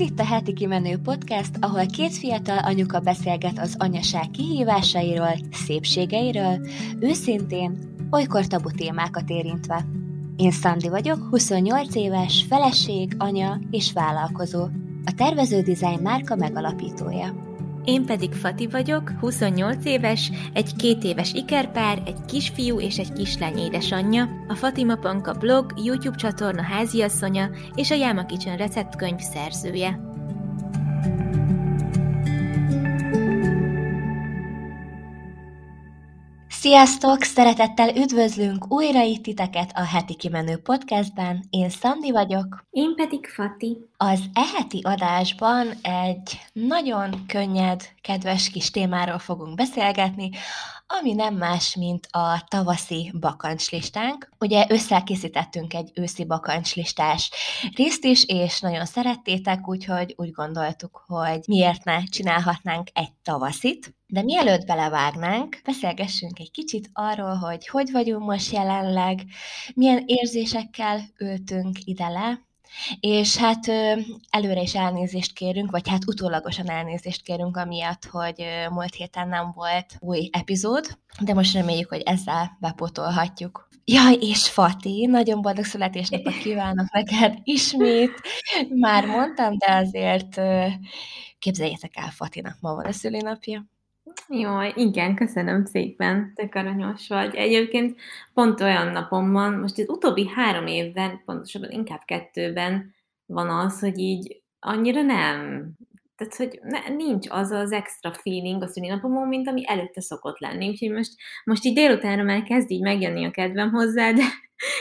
Ez itt a Heti Kimenő Podcast, ahol két fiatal anyuka beszélget az anyaság kihívásairól, szépségeiről, őszintén, olykor tabu témákat érintve. Én Szandi vagyok, 28 éves, feleség, anya és vállalkozó. A tervező design márka megalapítója. Én pedig Fati vagyok, 28 éves, egy két éves ikerpár, egy kisfiú és egy kislány édesanyja, a Fatima Panka blog, YouTube csatorna háziasszonya és a Yama Kitchen receptkönyv szerzője. Sziasztok! Szeretettel üdvözlünk újra itt titeket a Heti Kimenő podcastben. Én Szandi vagyok. Én pedig Fati. Az eheti adásban egy nagyon könnyed, kedves kis témáról fogunk beszélgetni, ami nem más, mint a tavaszi bakancslistánk. Ugye összekészítettünk egy őszi bakancslistás részt is, és nagyon szerettétek, úgyhogy úgy gondoltuk, hogy miért ne csinálhatnánk egy tavaszit. De mielőtt belevágnánk, beszélgessünk egy kicsit arról, hogy hogy vagyunk most jelenleg, milyen érzésekkel ültünk ide le, és hát előre is elnézést kérünk, vagy hát utólagosan elnézést kérünk, amiatt, hogy múlt héten nem volt új epizód, de most reméljük, hogy ezzel bepotolhatjuk. Jaj, és Fati, nagyon boldog születésnapot kívánok neked ismét. Már mondtam, de azért képzeljétek el, Fatinak ma van a szülinapja. Jó, igen, köszönöm szépen, te aranyos vagy. Egyébként pont olyan napom van, most az utóbbi három évben, pontosabban inkább kettőben van az, hogy így annyira nem, tehát, hogy ne, nincs az az extra feeling a szülinapomon, mint ami előtte szokott lenni. Úgyhogy most, most így délutánra már kezd így megjönni a kedvem hozzá, de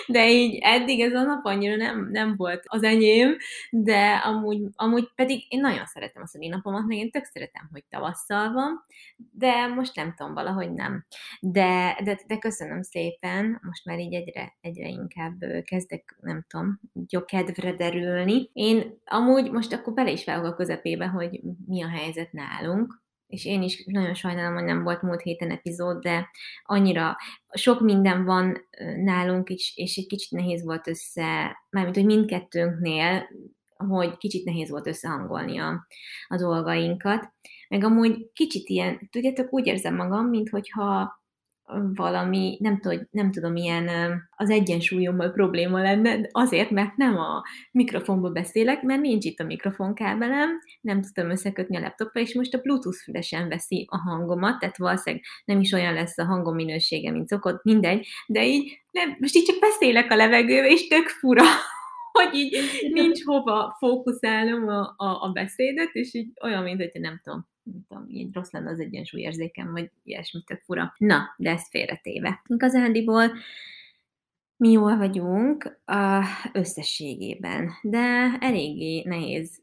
de így eddig ez a nap annyira nem, nem volt az enyém, de amúgy, amúgy pedig én nagyon szeretem a napomat, meg én tök szeretem, hogy tavasszal van, de most nem tudom, valahogy nem. De, de, de köszönöm szépen, most már így egyre, egyre inkább kezdek, nem tudom, jobb kedvre derülni. Én amúgy most akkor bele is vágok a közepébe, hogy mi a helyzet nálunk, és én is nagyon sajnálom, hogy nem volt múlt héten epizód, de annyira sok minden van nálunk is, és egy kicsit nehéz volt össze, mármint, hogy mindkettőnknél, hogy kicsit nehéz volt összehangolni a, a dolgainkat. Meg amúgy kicsit ilyen, tudjátok, úgy érzem magam, mintha valami, nem, tud, nem tudom, ilyen az egyensúlyommal probléma lenne, azért, mert nem a mikrofonba beszélek, mert nincs itt a mikrofonkábelem, nem tudtam összekötni a laptopra, és most a Bluetooth fülesen veszi a hangomat, tehát valószínűleg nem is olyan lesz a hangom minősége, mint szokott, mindegy, de így nem, most így csak beszélek a levegőbe, és tök fura, hogy így nincs hova fókuszálnom a, a, a beszédet, és így olyan, mint hogyha nem tudom, nem tudom, így rossz lenne az egyensúly érzékem, vagy ilyesmi tök fura. Na, de ezt félretéve. Igazándiból mi jól vagyunk a összességében, de eléggé nehéz,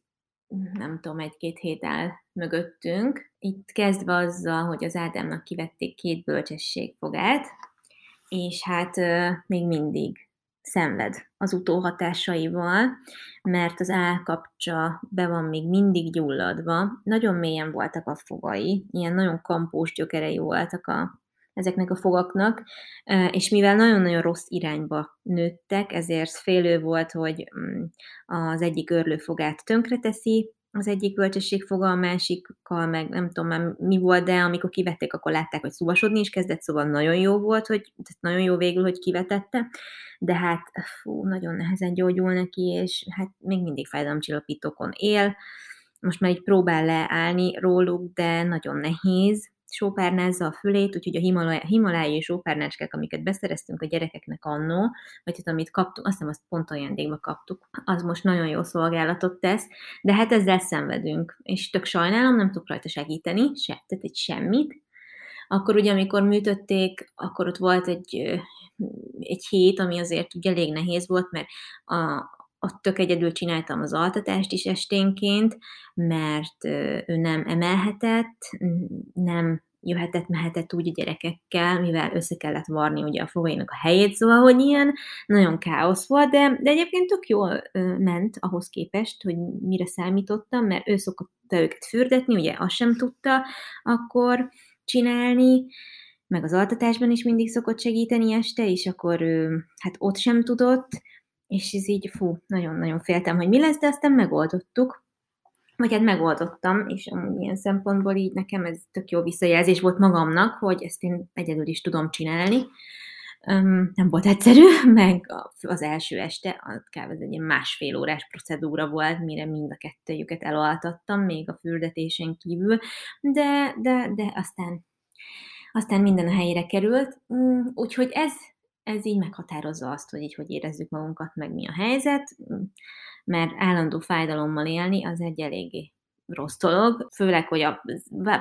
nem tudom, egy-két hét áll mögöttünk. Itt kezdve azzal, hogy az Ádámnak kivették két bölcsességfogát, és hát még mindig szenved az utóhatásaival, mert az állkapcsa be van még mindig gyulladva, nagyon mélyen voltak a fogai, ilyen nagyon kampós gyökerei voltak a, ezeknek a fogaknak, és mivel nagyon-nagyon rossz irányba nőttek, ezért félő volt, hogy mm, az egyik örlőfogát tönkreteszi, az egyik bölcsesség foga, a másikkal, meg nem tudom már mi volt, de amikor kivették, akkor látták, hogy szuvasodni is kezdett, szóval nagyon jó volt, hogy tehát nagyon jó végül, hogy kivetette, de hát fú, nagyon nehezen gyógyul neki, és hát még mindig fájdalomcsillapítókon él, most már így próbál leállni róluk, de nagyon nehéz, sópárnázza a fülét, úgyhogy a himalájai sópárnácskák, amiket beszereztünk a gyerekeknek annó, vagy hát amit kaptunk, azt hiszem azt pont ajándékba kaptuk, az most nagyon jó szolgálatot tesz, de hát ezzel szenvedünk, és tök sajnálom, nem tudok rajta segíteni, se, tehát egy semmit. Akkor ugye, amikor műtötték, akkor ott volt egy, egy hét, ami azért ugye elég nehéz volt, mert a, ott tök egyedül csináltam az altatást is esténként, mert ő nem emelhetett, nem jöhetett, mehetett úgy a gyerekekkel, mivel össze kellett varni ugye a fogainak a helyét, szóval, hogy ilyen nagyon káosz volt, de, de egyébként tök jól ment ahhoz képest, hogy mire számítottam, mert ő szokott őket fürdetni, ugye azt sem tudta akkor csinálni, meg az altatásban is mindig szokott segíteni este, és akkor hát ott sem tudott, és ez így, fú, nagyon-nagyon féltem, hogy mi lesz, de aztán megoldottuk, vagy hát megoldottam, és amúgy ilyen szempontból így nekem ez tök jó visszajelzés volt magamnak, hogy ezt én egyedül is tudom csinálni. Um, nem volt egyszerű, meg az első este, kb. ez egy ilyen másfél órás procedúra volt, mire mind a kettőjüket elaltattam, még a fürdetésen kívül, de, de, de aztán, aztán minden a helyére került, um, úgyhogy ez, ez így meghatározza azt, hogy így hogy érezzük magunkat, meg mi a helyzet mert állandó fájdalommal élni az egy eléggé rossz dolog, főleg, hogy a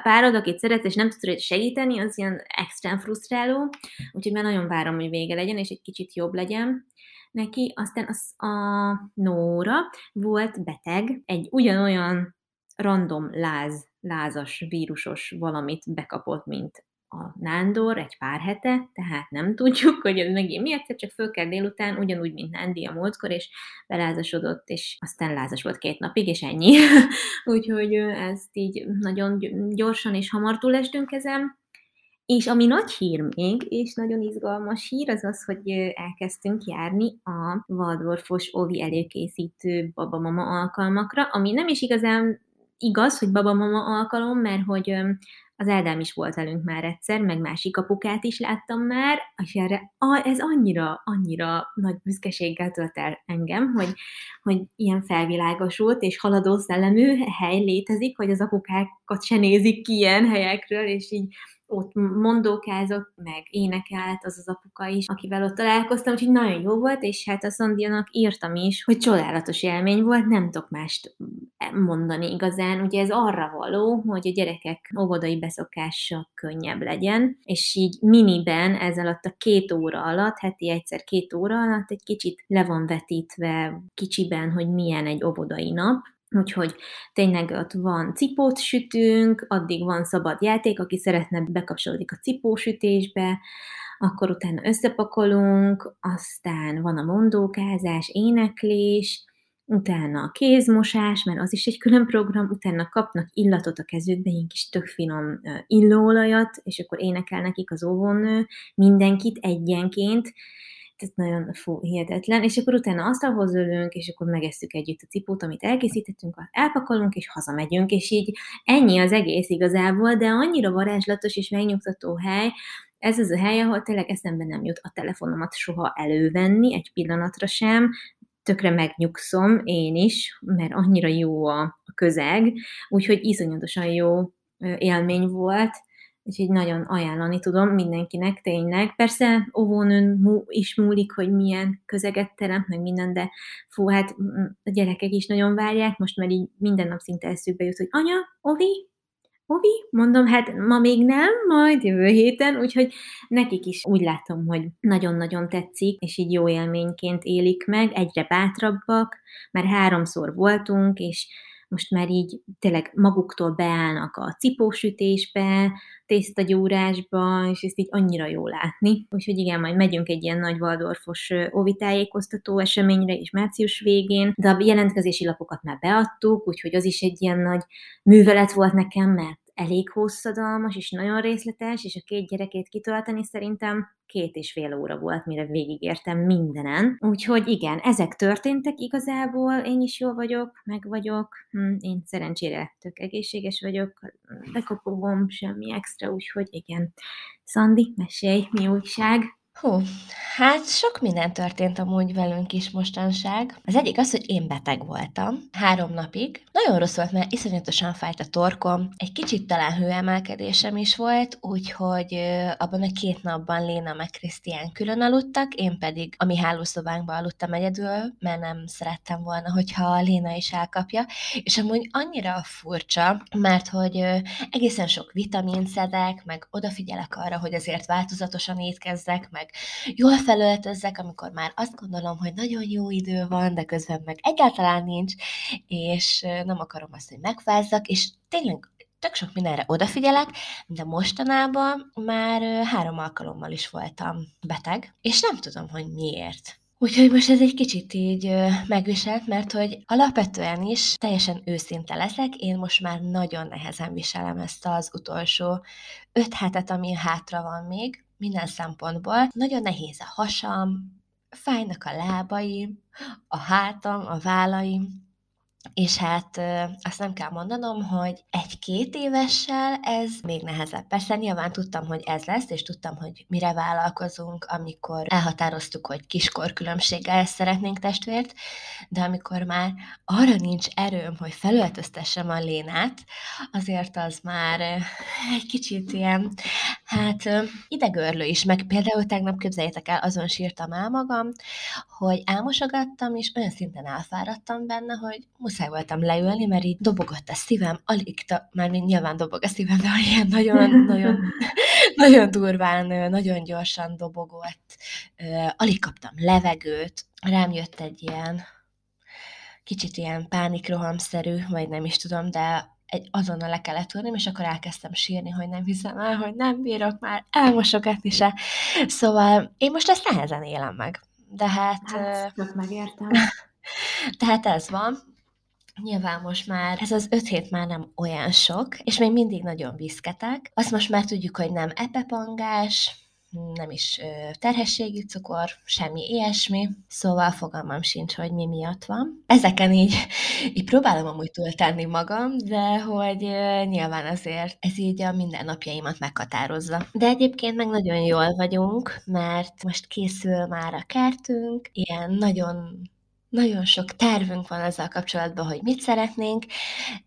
párod, akit szeretsz, és nem tudod segíteni, az ilyen extrán frusztráló, úgyhogy már nagyon várom, hogy vége legyen, és egy kicsit jobb legyen neki. Aztán az a Nóra volt beteg, egy ugyanolyan random láz, lázas, vírusos valamit bekapott, mint a Nándor egy pár hete, tehát nem tudjuk, hogy ez megint mi egyszer csak föl kell délután, ugyanúgy, mint Nándi a múltkor, és belázasodott, és aztán lázas volt két napig, és ennyi. Úgyhogy ezt így nagyon gyorsan és hamar túlestünk ezen. És ami nagy hír még, és nagyon izgalmas hír, az az, hogy elkezdtünk járni a Waldorfos Ovi előkészítő babamama alkalmakra, ami nem is igazán igaz, hogy babamama alkalom, mert hogy az Eldám is volt velünk már egyszer, meg másik apukát is láttam már, és erre ez annyira, annyira nagy büszkeséggel tölt el engem, hogy, hogy ilyen felvilágosult és haladó szellemű hely létezik, hogy az apukákat se nézik ki ilyen helyekről, és így ott mondókázott, meg énekelt az az apuka is, akivel ott találkoztam, úgyhogy nagyon jó volt, és hát a Szondianak írtam is, hogy csodálatos élmény volt, nem tudok mást mondani igazán. Ugye ez arra való, hogy a gyerekek óvodai beszokása könnyebb legyen, és így miniben ez alatt a két óra alatt, heti egyszer két óra alatt egy kicsit le van vetítve kicsiben, hogy milyen egy óvodai nap, Úgyhogy tényleg ott van cipót sütünk, addig van szabad játék, aki szeretne bekapcsolódik a cipósütésbe, akkor utána összepakolunk, aztán van a mondókázás, éneklés, utána a kézmosás, mert az is egy külön program, utána kapnak illatot a kezükbe, ilyen kis tök finom illóolajat, és akkor énekel nekik az óvónő mindenkit egyenként, tehát nagyon fú, hihetetlen, és akkor utána asztalhoz ülünk, és akkor megesszük együtt a cipót, amit elkészítettünk, elpakolunk, és hazamegyünk, és így ennyi az egész igazából, de annyira varázslatos és megnyugtató hely, ez az a hely, ahol tényleg eszembe nem jut a telefonomat soha elővenni, egy pillanatra sem, tökre megnyugszom én is, mert annyira jó a közeg, úgyhogy iszonyatosan jó élmény volt, úgyhogy nagyon ajánlani tudom mindenkinek tényleg. Persze óvónőn is múlik, hogy milyen közeget teremt, meg minden, de fú, hát a gyerekek is nagyon várják, most már így minden nap szinte eszükbe jut, hogy anya, Ovi, Ovi? Mondom, hát ma még nem, majd jövő héten, úgyhogy nekik is úgy látom, hogy nagyon-nagyon tetszik, és így jó élményként élik meg, egyre bátrabbak, már háromszor voltunk, és most már így tényleg maguktól beállnak a cipósütésbe, tésztagyúrásba, és ezt így annyira jó látni. Úgyhogy igen, majd megyünk egy ilyen nagy Waldorfos óvitájékoztató eseményre is március végén, de a jelentkezési lapokat már beadtuk, úgyhogy az is egy ilyen nagy művelet volt nekem, mert elég hosszadalmas és nagyon részletes, és a két gyerekét kitölteni szerintem két és fél óra volt, mire végigértem mindenen. Úgyhogy igen, ezek történtek igazából, én is jól vagyok, meg vagyok, hm, én szerencsére tök egészséges vagyok, bekapogom, semmi extra, úgyhogy igen. Szandi, mesélj, mi újság? Hú, hát sok minden történt amúgy velünk is mostanság. Az egyik az, hogy én beteg voltam három napig. Nagyon rossz volt, mert iszonyatosan fájt a torkom. Egy kicsit talán hőemelkedésem is volt, úgyhogy abban a két napban Léna meg Krisztián külön aludtak, én pedig a mi hálószobánkban aludtam egyedül, mert nem szerettem volna, hogyha Léna is elkapja. És amúgy annyira furcsa, mert hogy egészen sok vitamin szedek, meg odafigyelek arra, hogy azért változatosan étkezzek, meg meg jól felöltözzek, amikor már azt gondolom, hogy nagyon jó idő van, de közben meg egyáltalán nincs, és nem akarom azt, hogy megfázzak, és tényleg tök sok mindenre odafigyelek, de mostanában már három alkalommal is voltam beteg, és nem tudom, hogy miért. Úgyhogy most ez egy kicsit így megviselt, mert hogy alapvetően is teljesen őszinte leszek, én most már nagyon nehezen viselem ezt az utolsó öt hetet, ami hátra van még, minden szempontból. Nagyon nehéz a hasam, fájnak a lábaim, a hátam, a vállaim, és hát azt nem kell mondanom, hogy egy-két évessel ez még nehezebb. Persze nyilván tudtam, hogy ez lesz, és tudtam, hogy mire vállalkozunk, amikor elhatároztuk, hogy kiskor különbséggel szeretnénk testvért, de amikor már arra nincs erőm, hogy felöltöztessem a Lénát, azért az már egy kicsit ilyen, hát idegörlő is, meg például tegnap képzeljétek el, azon sírtam el magam, hogy elmosogattam, és olyan szinten elfáradtam benne, hogy muszáj voltam leülni, mert így dobogott a szívem, alig, már mind nyilván dobog a szívem, de ilyen nagyon, nagyon, nagyon durván, nagyon gyorsan dobogott, alig kaptam levegőt, rám jött egy ilyen kicsit ilyen pánikrohamszerű, vagy nem is tudom, de egy azonnal le kellett tudni, és akkor elkezdtem sírni, hogy nem hiszem el, hogy nem bírok már elmosogatni se. Szóval én most ezt nehezen élem meg. De hát... Hát, megértem. Tehát ez van. Nyilván most már ez az öt hét már nem olyan sok, és még mindig nagyon viszketek. Azt most már tudjuk, hogy nem epepangás, nem is terhességi cukor, semmi ilyesmi, szóval fogalmam sincs, hogy mi miatt van. Ezeken így, így próbálom amúgy túltenni magam, de hogy nyilván azért ez így a mindennapjaimat meghatározza. De egyébként meg nagyon jól vagyunk, mert most készül már a kertünk, ilyen nagyon nagyon sok tervünk van ezzel kapcsolatban, hogy mit szeretnénk.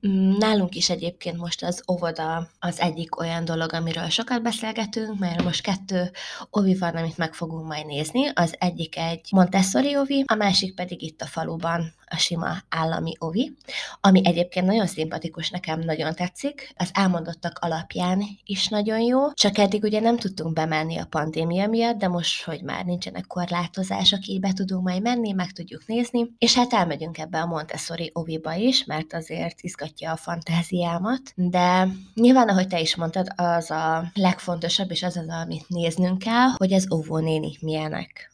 Mm, nálunk is egyébként most az óvoda az egyik olyan dolog, amiről sokat beszélgetünk, mert most kettő ovi van, amit meg fogunk majd nézni. Az egyik egy Montessori ovi, a másik pedig itt a faluban a sima állami ovi, ami egyébként nagyon szimpatikus, nekem nagyon tetszik, az elmondottak alapján is nagyon jó, csak eddig ugye nem tudtunk bemenni a pandémia miatt, de most, hogy már nincsenek korlátozások, így be tudunk majd menni, meg tudjuk nézni, és hát elmegyünk ebbe a Montessori oviba is, mert azért izgatja a fantáziámat, de nyilván, ahogy te is mondtad, az a legfontosabb, és az az, amit néznünk kell, hogy az óvónéni milyenek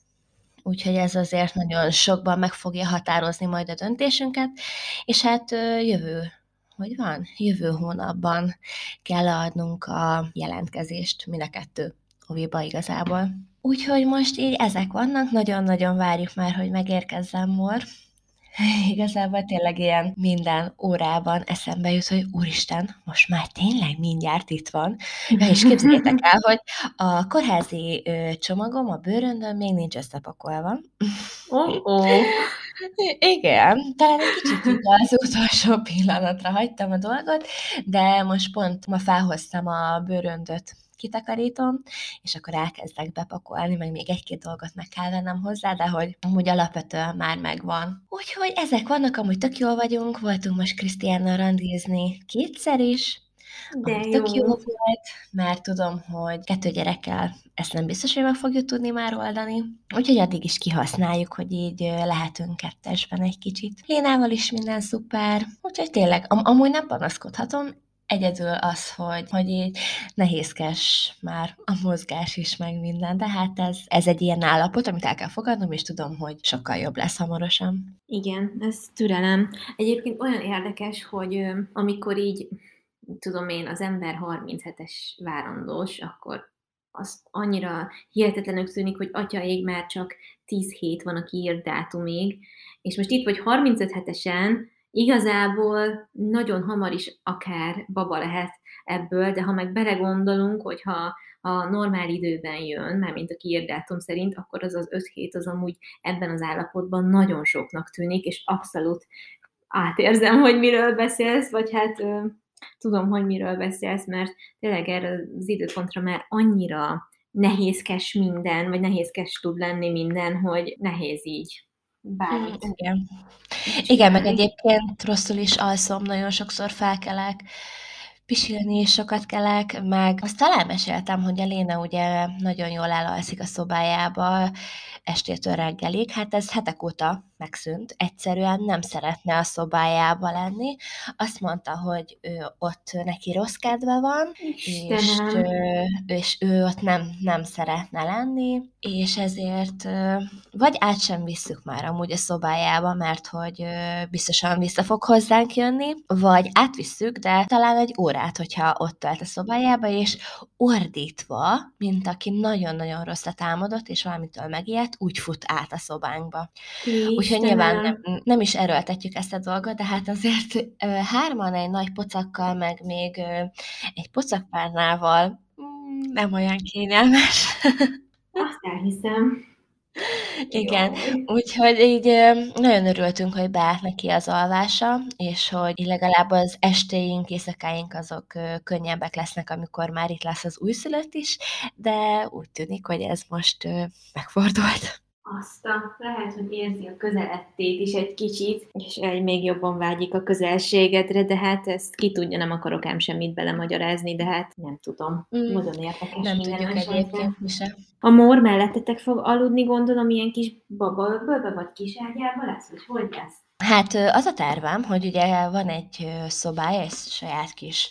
úgyhogy ez azért nagyon sokban meg fogja határozni majd a döntésünket, és hát jövő hogy van? Jövő hónapban kell adnunk a jelentkezést mind a kettő oviba igazából. Úgyhogy most így ezek vannak, nagyon-nagyon várjuk már, hogy megérkezzem Mor. Igazából tényleg ilyen minden órában eszembe jut, hogy úristen, most már tényleg mindjárt itt van. Ja, és képzeljétek el, hogy a kórházi csomagom a bőröndön még nincs összepakolva. Oh-oh. Igen, talán egy kicsit az utolsó pillanatra hagytam a dolgot, de most pont ma felhoztam a bőröndöt kitakarítom, és akkor elkezdek bepakolni, meg még egy-két dolgot meg kell vennem hozzá, de hogy amúgy alapvetően már megvan. Úgyhogy ezek vannak, amúgy tök jól vagyunk, voltunk most Krisztiánnal randízni kétszer is, de jó. tök jó volt, mert tudom, hogy kettő gyerekkel ezt nem biztos, hogy meg fogjuk tudni már oldani. Úgyhogy addig is kihasználjuk, hogy így lehetünk kettesben egy kicsit. Lénával is minden szuper, úgyhogy tényleg, am- amúgy nem panaszkodhatom, Egyedül az, hogy, hogy így nehézkes már a mozgás is, meg minden, de hát ez, ez egy ilyen állapot, amit el kell fogadnom, és tudom, hogy sokkal jobb lesz hamarosan. Igen, ez türelem. Egyébként olyan érdekes, hogy amikor így, tudom én, az ember 37-es várandós, akkor az annyira hihetetlenül tűnik, hogy atya ég már csak 10 hét van a kiírt dátumig, és most itt vagy 35 hetesen, igazából nagyon hamar is akár baba lehet ebből, de ha meg belegondolunk, hogyha a normál időben jön, már mint a kiírdátum szerint, akkor az az öt hét az amúgy ebben az állapotban nagyon soknak tűnik, és abszolút átérzem, hogy miről beszélsz, vagy hát ö, tudom, hogy miről beszélsz, mert tényleg erre az időpontra már annyira nehézkes minden, vagy nehézkes tud lenni minden, hogy nehéz így bármit. Igen. Igen, meg egyébként rosszul is alszom, nagyon sokszor felkelek, pisilni is sokat kelek, meg azt talán meséltem, hogy a Léna ugye nagyon jól elalszik a szobájába estétől reggelig, hát ez hetek óta megszűnt, egyszerűen nem szeretne a szobájába lenni. Azt mondta, hogy ő ott neki rossz kedve van, és, és ő ott nem, nem szeretne lenni, és ezért vagy át sem visszük már amúgy a szobájába, mert hogy biztosan vissza fog hozzánk jönni, vagy átvisszük, de talán egy órát, hogyha ott tölt a szobájába, és ordítva, mint aki nagyon-nagyon rosszat álmodott, és valamitől megijedt, úgy fut át a szobánkba. Istenem. Úgyhogy nyilván nem, nem is erőltetjük ezt a dolgot, de hát azért hárman egy nagy pocakkal, meg még egy pocakpárnával mm, nem olyan kényelmes. Azt elhiszem. Igen, úgyhogy így nagyon örültünk, hogy beállt neki az alvása, és hogy legalább az estéink, éjszakáink azok könnyebbek lesznek, amikor már itt lesz az újszülött is, de úgy tűnik, hogy ez most megfordult. Azt a, lehet, hogy érzi a közelettét is egy kicsit, és egy még jobban vágyik a közelségedre, de hát ezt ki tudja, nem akarok ám semmit belemagyarázni, de hát nem tudom. Mm. Nagyon érdekes. Nem tudjuk egyébként mi sem. A mór mellettetek fog aludni, gondolom, ilyen kis babaökbölbe, vagy kis ágyába lesz, vagy hogy lesz? Hát az a tervem, hogy ugye van egy szobája, egy saját kis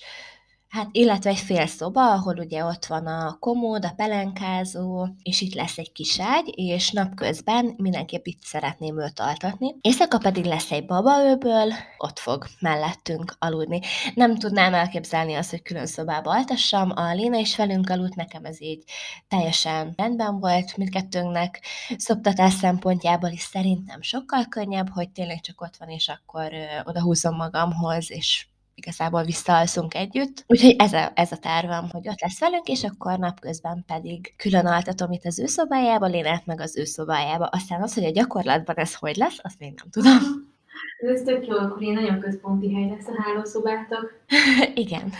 Hát, illetve egy fél szoba, ahol ugye ott van a komód, a pelenkázó, és itt lesz egy kis ágy, és napközben mindenképp itt szeretném őt altatni. Éjszaka pedig lesz egy babaőből, ott fog mellettünk aludni. Nem tudnám elképzelni azt, hogy külön szobába altassam, a Léna is velünk aludt, nekem ez így teljesen rendben volt mindkettőnknek. Szoptatás szempontjából is szerintem sokkal könnyebb, hogy tényleg csak ott van, és akkor oda húzom magamhoz, és igazából visszaalszunk együtt. Úgyhogy ez a, ez a tervem, hogy ott lesz velünk, és akkor napközben pedig külön altatom itt az ő szobájába, Lénát meg az ő szobájába. Aztán az, hogy a gyakorlatban ez hogy lesz, azt még nem tudom. Ez tök jó, akkor én nagyon központi hely lesz a hálószobátok. Igen.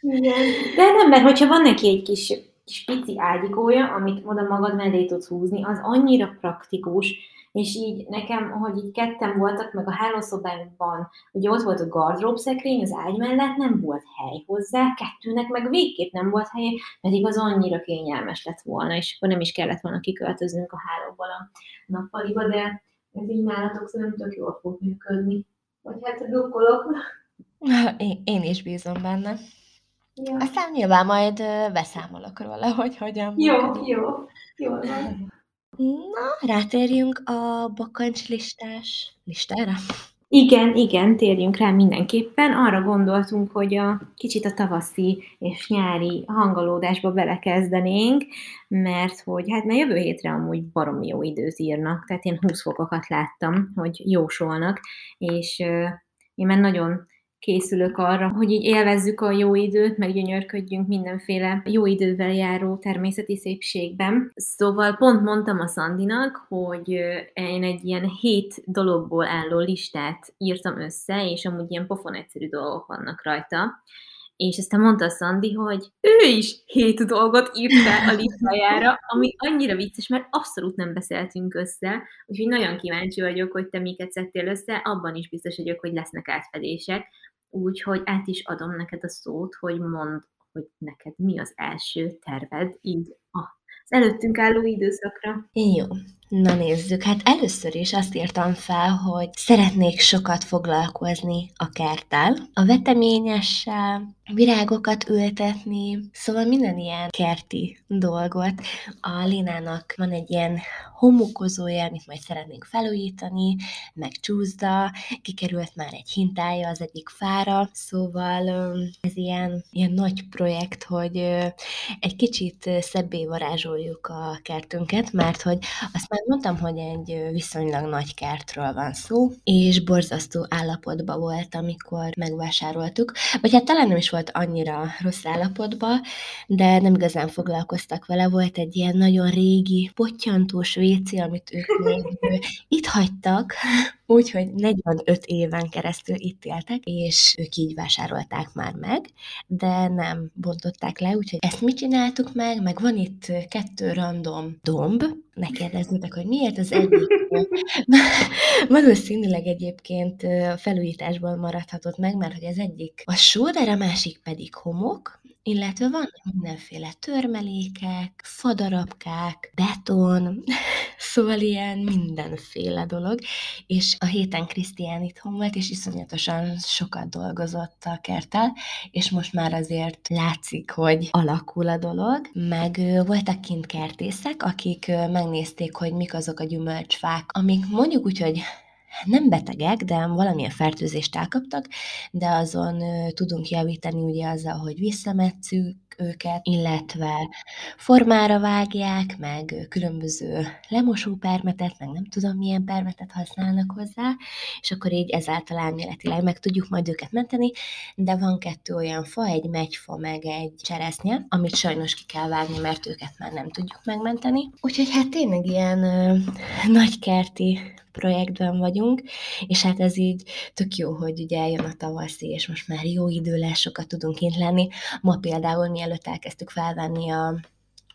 Igen. De nem, mert hogyha van neki egy kis, kis pici ágyikója, amit oda magad mellé tudsz húzni, az annyira praktikus, és így nekem, hogy így ketten voltak, meg a hálószobánkban, ugye ott volt a gardrób szekrény, az ágy mellett nem volt hely hozzá, kettőnek meg végképp nem volt hely, pedig az annyira kényelmes lett volna, és akkor nem is kellett volna kiköltöznünk a hálóból a nappaliba, de ez így nálatok szerintem tök jól fog működni. Vagy hát drukkolok. Én, én is bízom benne. Ja. Aztán nyilván majd beszámolok róla, hogy hogyan Jó, működik. jó, jó van. Na, rátérjünk a bakancslistás listára? Igen, igen, térjünk rá mindenképpen. Arra gondoltunk, hogy a kicsit a tavaszi és nyári hangolódásba belekezdenénk, mert hogy hát mert jövő hétre amúgy baromi jó időt írnak, tehát én 20 fokokat láttam, hogy jósolnak, és én már nagyon készülök arra, hogy így élvezzük a jó időt, meg gyönyörködjünk mindenféle jó idővel járó természeti szépségben. Szóval pont mondtam a Szandinak, hogy én egy ilyen hét dologból álló listát írtam össze, és amúgy ilyen pofon egyszerű dolgok vannak rajta. És aztán mondta a Szandi, hogy ő is hét dolgot írt fel a listájára, ami annyira vicces, mert abszolút nem beszéltünk össze, úgyhogy nagyon kíváncsi vagyok, hogy te miket szedtél össze, abban is biztos vagyok, hogy lesznek átfedések, úgyhogy át is adom neked a szót, hogy mondd, hogy neked mi az első terved így az előttünk álló időszakra. Jó, na nézzük. Hát először is azt írtam fel, hogy szeretnék sokat foglalkozni a kerttel, a veteményessel, virágokat ültetni, szóval minden ilyen kerti dolgot. A Lénának van egy ilyen homokozója, amit majd szeretnénk felújítani, meg csúszda, kikerült már egy hintája az egyik fára, szóval ez ilyen, ilyen nagy projekt, hogy egy kicsit szebbé varázsoljuk a kertünket, mert hogy azt már mondtam, hogy egy viszonylag nagy kertről van szó, és borzasztó állapotban volt, amikor megvásároltuk, vagy hát talán nem is volt annyira rossz állapotban, de nem igazán foglalkoztak vele. Volt egy ilyen nagyon régi, pottyantós WC, amit ők még itt hagytak, úgyhogy 45 éven keresztül itt éltek, és ők így vásárolták már meg, de nem bontották le, úgyhogy ezt mi csináltuk meg, meg van itt kettő random domb, ne kérdezzétek, hogy miért az egyik valószínűleg egyébként felújításból maradhatott meg, mert hogy az egyik a sóder, a másik pedig homok, illetve vannak mindenféle törmelékek, fadarabkák, beton, szóval ilyen mindenféle dolog, és a héten Krisztián itthon volt, és iszonyatosan sokat dolgozott a kerttel, és most már azért látszik, hogy alakul a dolog, meg voltak kint kertészek, akik megnézték, hogy mik azok a gyümölcsfák, amik mondjuk úgy, hogy nem betegek, de valamilyen fertőzést elkaptak, de azon tudunk javítani ugye azzal, hogy visszametszük őket, illetve formára vágják, meg különböző lemosó permetet, meg nem tudom milyen permetet használnak hozzá, és akkor így ezáltal elméletileg meg tudjuk majd őket menteni, de van kettő olyan fa, egy megyfa, meg egy cseresznye, amit sajnos ki kell vágni, mert őket már nem tudjuk megmenteni. Úgyhogy hát tényleg ilyen ö, nagykerti projektben vagyunk, és hát ez így tök jó, hogy ugye eljön a tavaszi, és most már jó idő lesz, sokat tudunk kint lenni. Ma például, mielőtt elkezdtük felvenni a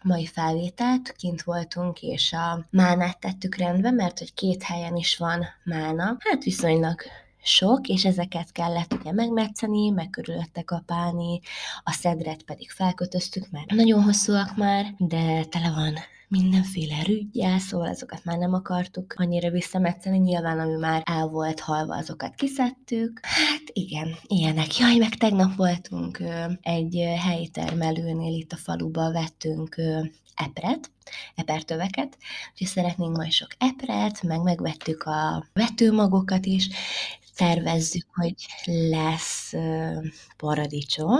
mai felvételt, kint voltunk, és a mánát tettük rendbe, mert hogy két helyen is van mána, hát viszonylag sok, és ezeket kellett ugye megmetszeni, meg körülötte kapálni, a szedret pedig felkötöztük, mert nagyon hosszúak már, de tele van mindenféle rügyjel, szóval azokat már nem akartuk annyira visszametszeni, nyilván ami már el volt halva, azokat kiszedtük. Hát igen, ilyenek. Jaj, meg tegnap voltunk egy helyi termelőnél itt a faluba vettünk epret, epertöveket, úgyhogy szeretnénk majd sok epret, meg megvettük a vetőmagokat is, tervezzük, hogy lesz paradicsom,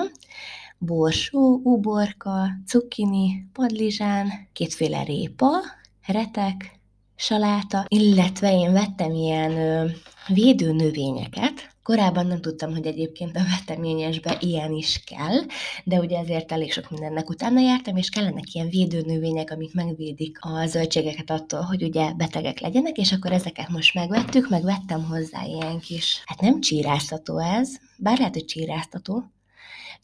borsó, uborka, cukkini, padlizsán, kétféle répa, retek, saláta, illetve én vettem ilyen ö, védőnövényeket, Korábban nem tudtam, hogy egyébként a veteményesbe ilyen is kell, de ugye ezért elég sok mindennek utána jártam, és kellenek ilyen védőnövények, amik megvédik a zöldségeket attól, hogy ugye betegek legyenek, és akkor ezeket most megvettük, meg vettem hozzá ilyen kis, hát nem csíráztató ez, bár lehet, hogy csíráztató,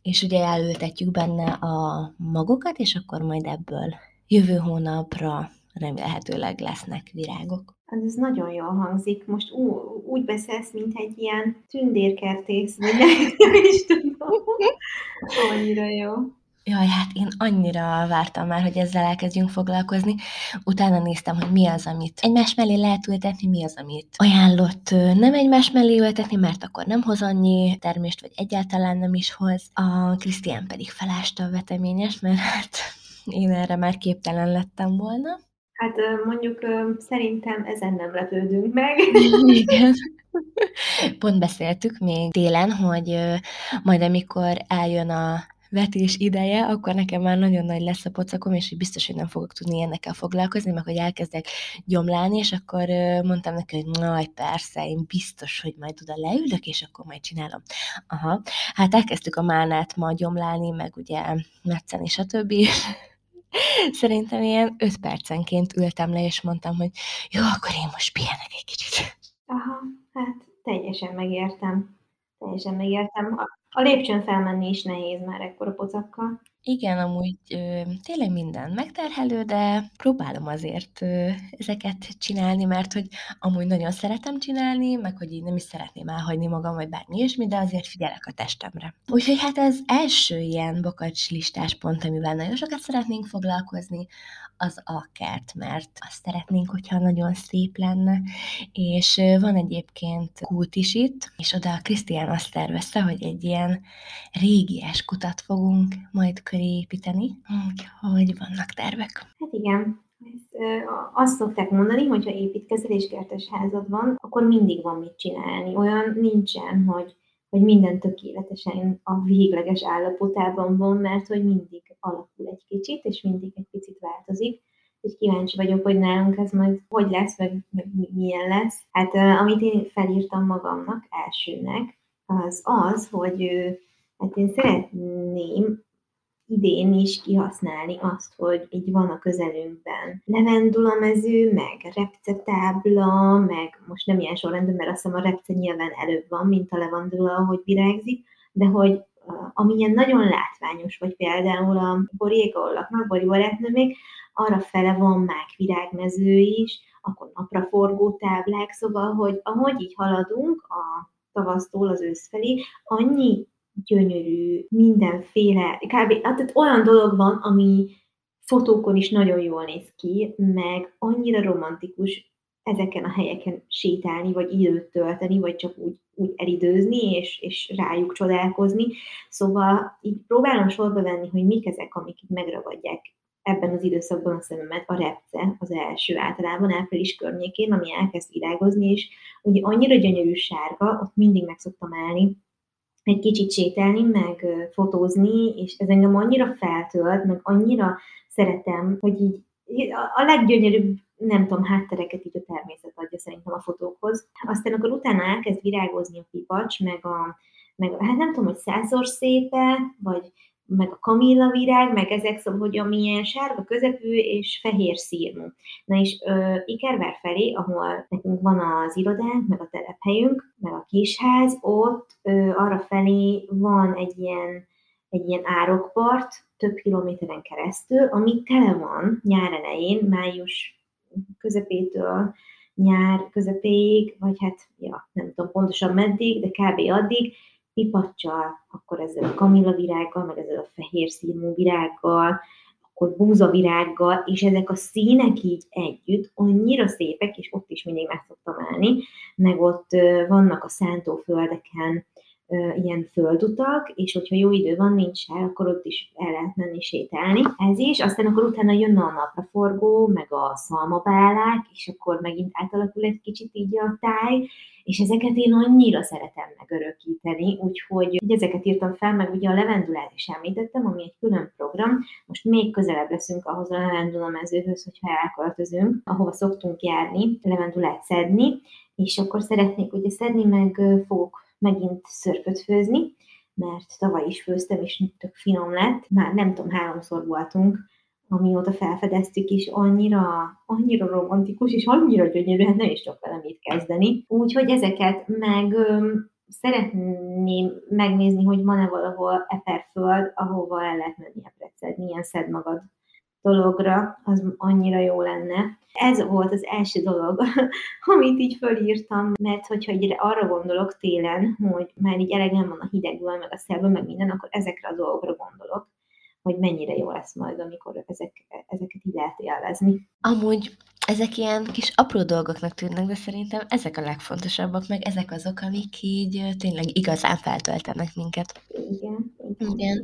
és ugye elültetjük benne a magokat, és akkor majd ebből jövő hónapra remélhetőleg lesznek virágok. Hát ez nagyon jól hangzik. Most ú, úgy beszélsz, mint egy ilyen tündérkertész, vagy nem is tudom. Annyira jó. Jaj, hát én annyira vártam már, hogy ezzel elkezdjünk foglalkozni. Utána néztem, hogy mi az, amit egymás mellé lehet ültetni, mi az, amit ajánlott nem egymás mellé ültetni, mert akkor nem hoz annyi termést, vagy egyáltalán nem is hoz. A Krisztián pedig felásta a veteményes, mert hát én erre már képtelen lettem volna. Hát mondjuk szerintem ezen nem lepődünk meg. Igen. Pont beszéltük még télen, hogy majd amikor eljön a vetés ideje, akkor nekem már nagyon nagy lesz a pocakom, és hogy biztos, hogy nem fogok tudni ilyenekkel foglalkozni, meg hogy elkezdek gyomlálni, és akkor mondtam neki, hogy nagy, persze, én biztos, hogy majd oda leülök, és akkor majd csinálom. Aha, hát elkezdtük a mánát ma gyomlálni, meg ugye metszeni, stb. Szerintem ilyen öt percenként ültem le, és mondtam, hogy jó, akkor én most pihenek egy kicsit. Aha, hát teljesen megértem. Teljesen megértem. A lépcsőn felmenni is nehéz már ekkora pocakkal. Igen, amúgy ö, tényleg minden megterhelő, de próbálom azért ö, ezeket csinálni, mert hogy amúgy nagyon szeretem csinálni, meg hogy így nem is szeretném elhagyni magam, vagy bármi ilyesmi, de azért figyelek a testemre. Úgyhogy hát ez első ilyen bokacs listás pont, amivel nagyon sokat szeretnénk foglalkozni, az a kert, mert azt szeretnénk, hogyha nagyon szép lenne, és van egyébként kút is itt, és oda Krisztián azt tervezte, hogy egy ilyen régies kutat fogunk majd köré építeni, hogy vannak tervek. Hát igen, azt szokták mondani, hogy ha építkezeléskertes házad van, akkor mindig van mit csinálni. Olyan nincsen, hogy hogy minden tökéletesen a végleges állapotában van, mert hogy mindig alakul egy kicsit, és mindig egy picit változik. Úgyhogy kíváncsi vagyok, hogy nálunk ez majd hogy lesz, meg, meg milyen lesz. Hát amit én felírtam magamnak elsőnek, az az, hogy hát én szeretném idén is kihasználni azt, hogy így van a közelünkben mező, meg repcetábla, meg most nem ilyen sorrendben, mert azt hiszem a repce nyilván előbb van, mint a levandula, ahogy virágzik, de hogy amilyen nagyon látványos, vagy például a borék, ahol laknak, Bori barátnőmék, arra fele van már virágmező is, akkor napraforgó táblák, szóval, hogy ahogy így haladunk a tavasztól az ősz felé, annyi gyönyörű, mindenféle, kb. Hát olyan dolog van, ami fotókon is nagyon jól néz ki, meg annyira romantikus ezeken a helyeken sétálni, vagy időt tölteni, vagy csak úgy, úgy elidőzni, és, és rájuk csodálkozni. Szóval így próbálom sorba venni, hogy mik ezek, amik itt megragadják ebben az időszakban a szememet a repce az első általában április környékén, ami elkezd virágozni, és ugye annyira gyönyörű sárga, ott mindig meg szoktam állni, egy kicsit sétálni, meg fotózni, és ez engem annyira feltölt, meg annyira szeretem, hogy így a leggyönyörűbb, nem tudom, háttereket így a természet adja szerintem a fotókhoz. Aztán akkor utána elkezd virágozni a pipacs, meg a, meg, hát nem tudom, hogy százor szépe, vagy meg a kamilla virág, meg ezek szóval, hogy amilyen sárga közepű és fehér szírmú. Na és uh, Ikervár felé, ahol nekünk van az irodánk, meg a telephelyünk, meg a kisház, ott uh, arra felé van egy ilyen, egy ilyen árokpart, több kilométeren keresztül, ami tele van nyár elején, május közepétől nyár közepéig, vagy hát, ja, nem tudom pontosan meddig, de kb. addig, pipacsal, akkor ezzel a kamilla virággal, meg ezzel a fehér színű virággal, akkor búzavirággal, és ezek a színek így együtt annyira szépek, és ott is mindig meg szoktam állni, meg ott vannak a szántóföldeken ilyen földutak, és hogyha jó idő van, nincs sár, akkor ott is el lehet menni sétálni. Ez is, aztán akkor utána jönne a napraforgó, meg a szalmabálák, és akkor megint átalakul egy kicsit így a táj, és ezeket én annyira szeretem megörökíteni, úgyhogy ezeket írtam fel, meg ugye a levendulát is említettem, ami egy külön program. Most még közelebb leszünk ahhoz a levendula mezőhöz, hogyha elköltözünk, ahova szoktunk járni, levendulát szedni, és akkor szeretnék ugye szedni, meg fogok megint szörpöt főzni, mert tavaly is főztem, és tök finom lett. Már nem tudom, háromszor voltunk, amióta felfedeztük is, annyira, annyira romantikus, és annyira gyönyörű, hát nem is tudok vele mit kezdeni. Úgyhogy ezeket meg öm, szeretném megnézni, hogy van-e valahol eperföld, ahova el lehet menni eprecet, milyen szed magad dologra, az annyira jó lenne. Ez volt az első dolog, amit így fölírtam, mert hogyha így arra gondolok télen, hogy már így elegem van a hidegből, meg a szelből, meg minden, akkor ezekre a dolgokra gondolok hogy mennyire jó lesz majd, amikor ezek, ezeket így lehet élvezni. Amúgy ezek ilyen kis apró dolgoknak tűnnek, de szerintem ezek a legfontosabbak, meg ezek azok, amik így tényleg igazán feltöltenek minket. Igen. Igen.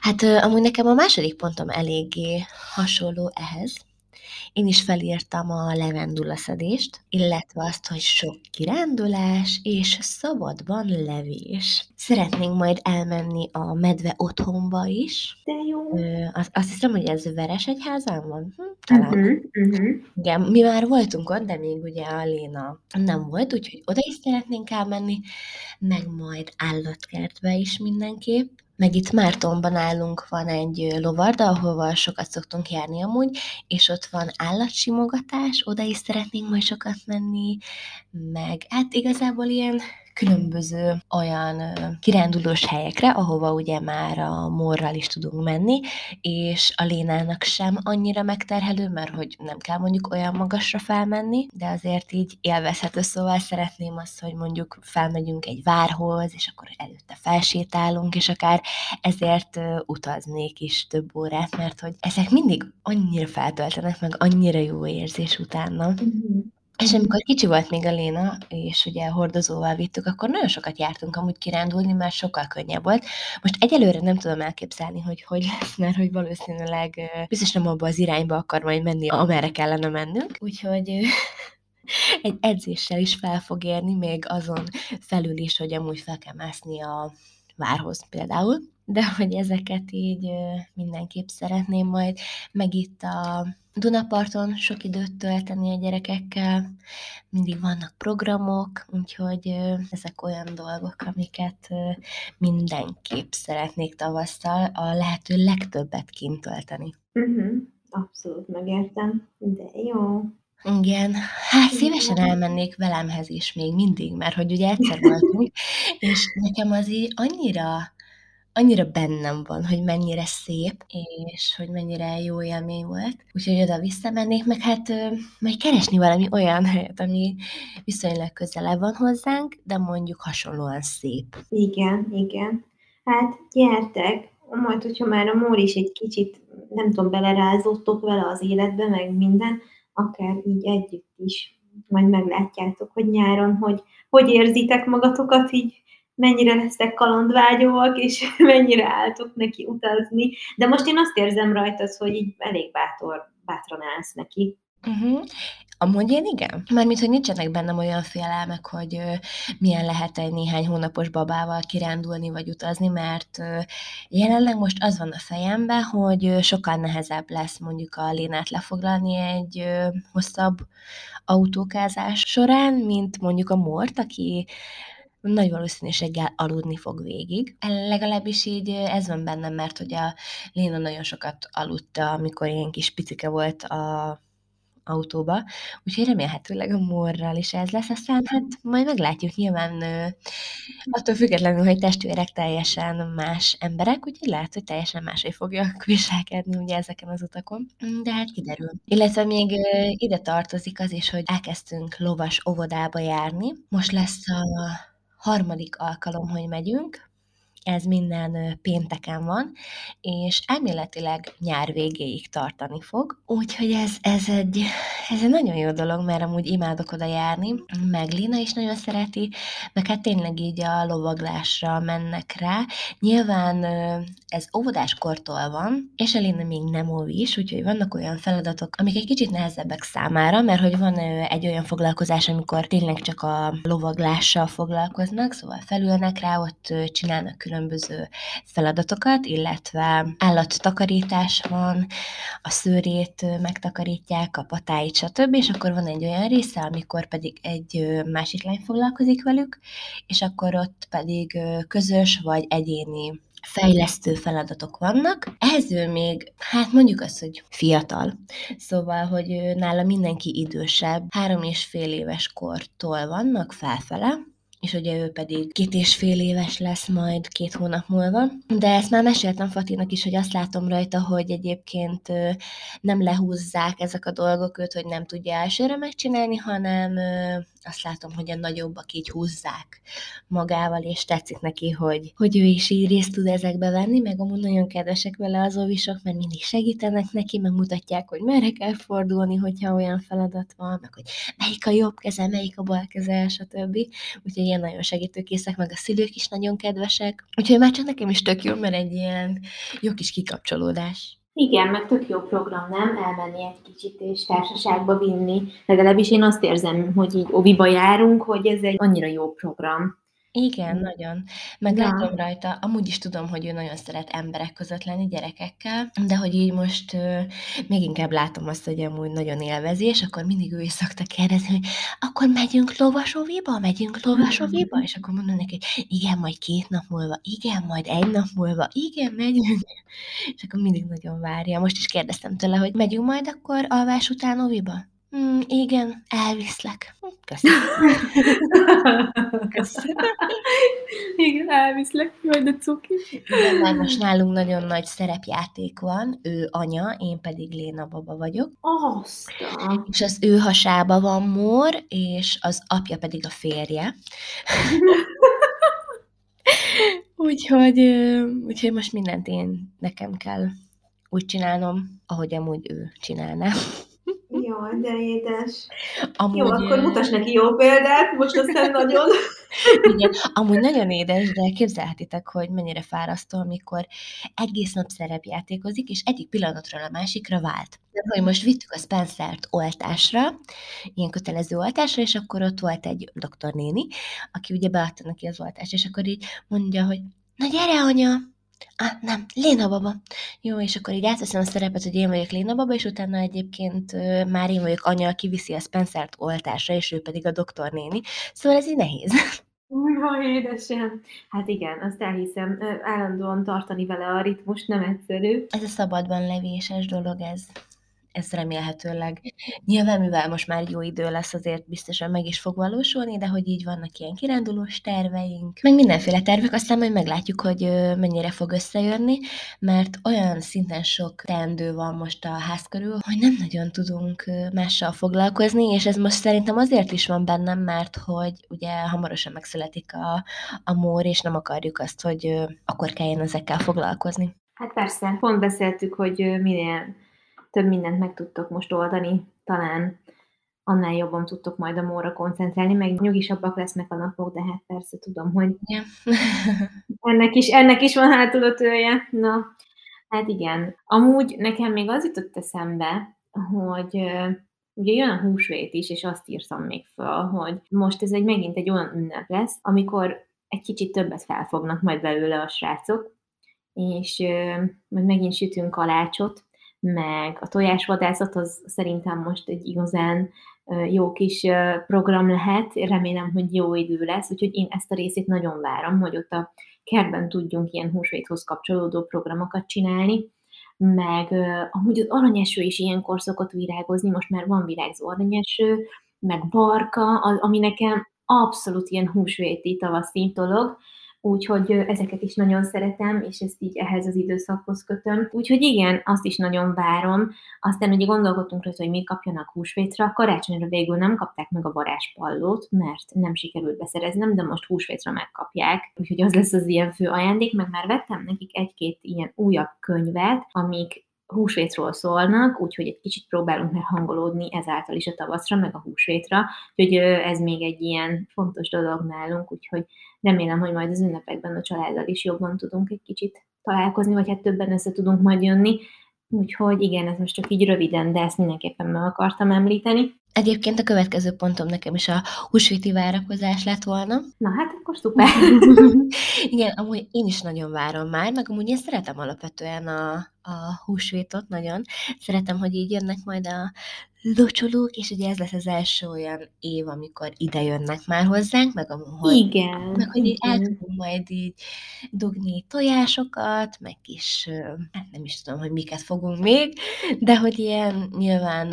Hát amúgy nekem a második pontom eléggé hasonló ehhez, én is felírtam a levendulaszedést, illetve azt, hogy sok kirándulás és szabadban levés. Szeretnénk majd elmenni a medve otthonba is. De jó. Ö, azt, azt hiszem, hogy ez Veresegyházán van. Hm, talán. Uh-huh, uh-huh. Igen, mi már voltunk ott, de még ugye a Léna nem volt, úgyhogy oda is szeretnénk elmenni, meg majd állatkertbe is mindenképp. Meg itt Mártonban állunk, van egy lovarda, ahova sokat szoktunk járni amúgy, és ott van állatsimogatás, oda is szeretnénk majd sokat menni, meg hát igazából ilyen különböző olyan kirándulós helyekre, ahova ugye már a morral is tudunk menni, és a Lénának sem annyira megterhelő, mert hogy nem kell mondjuk olyan magasra felmenni, de azért így élvezhető, szóval szeretném azt, hogy mondjuk felmegyünk egy várhoz, és akkor előtte felsétálunk, és akár ezért utaznék is több órát, mert hogy ezek mindig annyira feltöltenek, meg annyira jó érzés utána. Mm-hmm. És amikor kicsi volt még a Léna, és ugye hordozóval vittük, akkor nagyon sokat jártunk amúgy kirándulni, mert sokkal könnyebb volt. Most egyelőre nem tudom elképzelni, hogy hogy lesz, mert hogy valószínűleg biztos nem abba az irányba akar majd menni, amerre kellene mennünk. Úgyhogy egy edzéssel is fel fog érni, még azon felül is, hogy amúgy fel kell mászni a várhoz például. De hogy ezeket így mindenképp szeretném majd, meg itt a Dunaparton sok időt tölteni a gyerekekkel, mindig vannak programok, úgyhogy ezek olyan dolgok, amiket mindenképp szeretnék tavasszal a lehető legtöbbet kint tölteni. Uh-huh. Abszolút megértem, de jó. Igen, hát szívesen elmennék velemhez is még mindig, mert hogy ugye egyszer voltunk, és nekem az így annyira annyira bennem van, hogy mennyire szép, és hogy mennyire jó élmény volt. Úgyhogy oda visszamennék, meg hát majd keresni valami olyan helyet, ami viszonylag közelebb van hozzánk, de mondjuk hasonlóan szép. Igen, igen. Hát gyertek, majd, hogyha már a Móri is egy kicsit, nem tudom, belerázottok vele az életbe, meg minden, akár így együtt is, majd meglátjátok, hogy nyáron, hogy hogy érzitek magatokat így mennyire lesztek kalandvágyóak, és mennyire álltok neki utazni. De most én azt érzem rajtad, hogy így elég bátor, bátran állsz neki. Uh-huh. Amúgy én igen. Mármint, hogy nincsenek bennem olyan félelmek, hogy ö, milyen lehet egy néhány hónapos babával kirándulni vagy utazni, mert ö, jelenleg most az van a fejemben, hogy ö, sokkal nehezebb lesz mondjuk a lénát lefoglalni egy ö, hosszabb autókázás során, mint mondjuk a mort, aki nagy valószínűséggel aludni fog végig. Legalábbis így ez van bennem, mert hogy a Léna nagyon sokat aludta, amikor ilyen kis picike volt a autóba, úgyhogy remélhetőleg a morral is ez lesz, aztán hát majd meglátjuk nyilván attól függetlenül, hogy testvérek teljesen más emberek, úgyhogy lehet, hogy teljesen máshogy fogja viselkedni ugye ezeken az utakon, de hát kiderül. Illetve még ide tartozik az is, hogy elkezdtünk lovas óvodába járni. Most lesz a harmadik alkalom, hogy megyünk, ez minden pénteken van, és elméletileg nyár végéig tartani fog. Úgyhogy ez, ez, egy, ez egy nagyon jó dolog, mert amúgy imádok oda járni, meg Lina is nagyon szereti, meg hát tényleg így a lovaglásra mennek rá. Nyilván ez óvodáskortól van, és a Lina még nem óvis, úgyhogy vannak olyan feladatok, amik egy kicsit nehezebbek számára, mert hogy van egy olyan foglalkozás, amikor tényleg csak a lovaglással foglalkoznak, szóval felülnek rá, ott csinálnak külön különböző feladatokat, illetve állattakarítás van, a szőrét megtakarítják, a patáit, stb. És akkor van egy olyan része, amikor pedig egy másik lány foglalkozik velük, és akkor ott pedig közös vagy egyéni fejlesztő feladatok vannak. Ehhez ő még, hát mondjuk azt, hogy fiatal. Szóval, hogy nála mindenki idősebb, három és fél éves kortól vannak felfele, és ugye ő pedig két és fél éves lesz majd két hónap múlva. De ezt már meséltem Fatinak is, hogy azt látom rajta, hogy egyébként nem lehúzzák ezek a dolgok őt, hogy nem tudja elsőre megcsinálni, hanem azt látom, hogy a nagyobbak így húzzák magával, és tetszik neki, hogy, hogy ő is így részt tud ezekbe venni, meg amúgy nagyon kedvesek vele az óvisok, mert mindig segítenek neki, meg mutatják, hogy merre kell fordulni, hogyha olyan feladat van, meg hogy melyik a jobb keze, melyik a bal keze, stb. Úgyhogy ilyen nagyon segítőkészek, meg a szülők is nagyon kedvesek. Úgyhogy már csak nekem is tök jó, mert egy ilyen jó kis kikapcsolódás. Igen, meg tök jó program, nem? Elmenni egy kicsit és társaságba vinni. Legalábbis én azt érzem, hogy így oviba járunk, hogy ez egy annyira jó program. Igen, nagyon. Meg ja. látom rajta, amúgy is tudom, hogy ő nagyon szeret emberek között lenni, gyerekekkel, de hogy így most uh, még inkább látom azt, hogy amúgy nagyon élvezi, és akkor mindig ő is szokta kérdezni, hogy akkor megyünk lovasoviba, megyünk lovasoviba, és akkor mondom neki, hogy igen, majd két nap múlva, igen, majd egy nap múlva, igen, megyünk. És akkor mindig nagyon várja. Most is kérdeztem tőle, hogy megyünk majd akkor alvás után oviba? Mm, igen, elviszlek. Köszönöm. Köszönöm. igen, elviszlek, majd a cuki. Igen, már most nálunk nagyon nagy szerepjáték van. Ő anya, én pedig Léna baba vagyok. Aztán. És az ő hasába van Mór, és az apja pedig a férje. úgyhogy, úgyhogy most mindent én nekem kell úgy csinálnom, ahogy amúgy ő csinálná. Jaj, de édes. Amúgy, jó, akkor mutas neki jó példát, most aztán nagyon... Igen, amúgy nagyon édes, de képzelhetitek, hogy mennyire fárasztó, amikor egész nap szerepjátékozik, és egyik pillanatról a másikra vált. Hogy most vittük a Spencer-t oltásra, ilyen kötelező oltásra, és akkor ott volt egy doktornéni, aki ugye beadta neki az oltást, és akkor így mondja, hogy na gyere, anya, Ah, nem, Léna baba. Jó, és akkor így átveszem a szerepet, hogy én vagyok Léna baba, és utána egyébként már én vagyok anya, aki viszi a Spencert oltásra, és ő pedig a doktornéni. Szóval ez így nehéz. Újha, édesem. Hát igen, azt elhiszem, állandóan tartani vele a ritmus nem egyszerű. Ez a szabadban levéses dolog, ez ez remélhetőleg nyilván, mivel most már jó idő lesz, azért biztosan meg is fog valósulni, de hogy így vannak ilyen kirándulós terveink, meg mindenféle tervek, aztán majd meglátjuk, hogy mennyire fog összejönni, mert olyan szinten sok teendő van most a ház körül, hogy nem nagyon tudunk mással foglalkozni, és ez most szerintem azért is van bennem, mert hogy ugye hamarosan megszületik a, a mór, és nem akarjuk azt, hogy akkor kelljen ezekkel foglalkozni. Hát persze, pont beszéltük, hogy minél több mindent meg tudtok most oldani, talán annál jobban tudtok majd a móra koncentrálni, meg nyugisabbak lesznek a napok, de hát persze tudom, hogy Igen. ennek is, ennek is van hátulötője. Na, hát igen. Amúgy nekem még az jutott eszembe, hogy ugye jön a húsvét is, és azt írtam még fel, hogy most ez egy megint egy olyan ünnep lesz, amikor egy kicsit többet felfognak majd belőle a srácok, és majd megint sütünk kalácsot, meg. A tojásvadászat az szerintem most egy igazán jó kis program lehet, remélem, hogy jó idő lesz, úgyhogy én ezt a részét nagyon várom, hogy ott a kertben tudjunk ilyen húsvéthoz kapcsolódó programokat csinálni, meg amúgy az aranyeső is ilyenkor szokott virágozni, most már van virágzó aranyeső, meg barka, ami nekem abszolút ilyen húsvéti tavaszi dolog, úgyhogy ezeket is nagyon szeretem, és ezt így ehhez az időszakhoz kötöm. Úgyhogy igen, azt is nagyon várom. Aztán ugye gondolkodtunk rajta, hogy mi kapjanak húsvétra, karácsonyra végül nem kapták meg a varázspallót, mert nem sikerült beszereznem, de most húsvétra megkapják, úgyhogy az lesz az ilyen fő ajándék, meg már vettem nekik egy-két ilyen újabb könyvet, amik húsvétról szólnak, úgyhogy egy kicsit próbálunk már hangolódni ezáltal is a tavaszra, meg a húsvétra, úgyhogy ez még egy ilyen fontos dolog nálunk, úgyhogy remélem, hogy majd az ünnepekben a családdal is jobban tudunk egy kicsit találkozni, vagy hát többen össze tudunk majd jönni, Úgyhogy igen, ez most csak így röviden, de ezt mindenképpen meg akartam említeni. Egyébként a következő pontom nekem is a húsvéti várakozás lett volna. Na hát akkor szuper. igen, amúgy én is nagyon várom már, meg amúgy én szeretem alapvetően a, a húsvétot nagyon. Szeretem, hogy így jönnek majd a locsolók, és ugye ez lesz az első olyan év, amikor ide jönnek már hozzánk, meg hogy, igen, meg hogy igen. el tudunk majd így dugni tojásokat, meg is, hát nem is tudom, hogy miket fogunk még, de hogy ilyen nyilván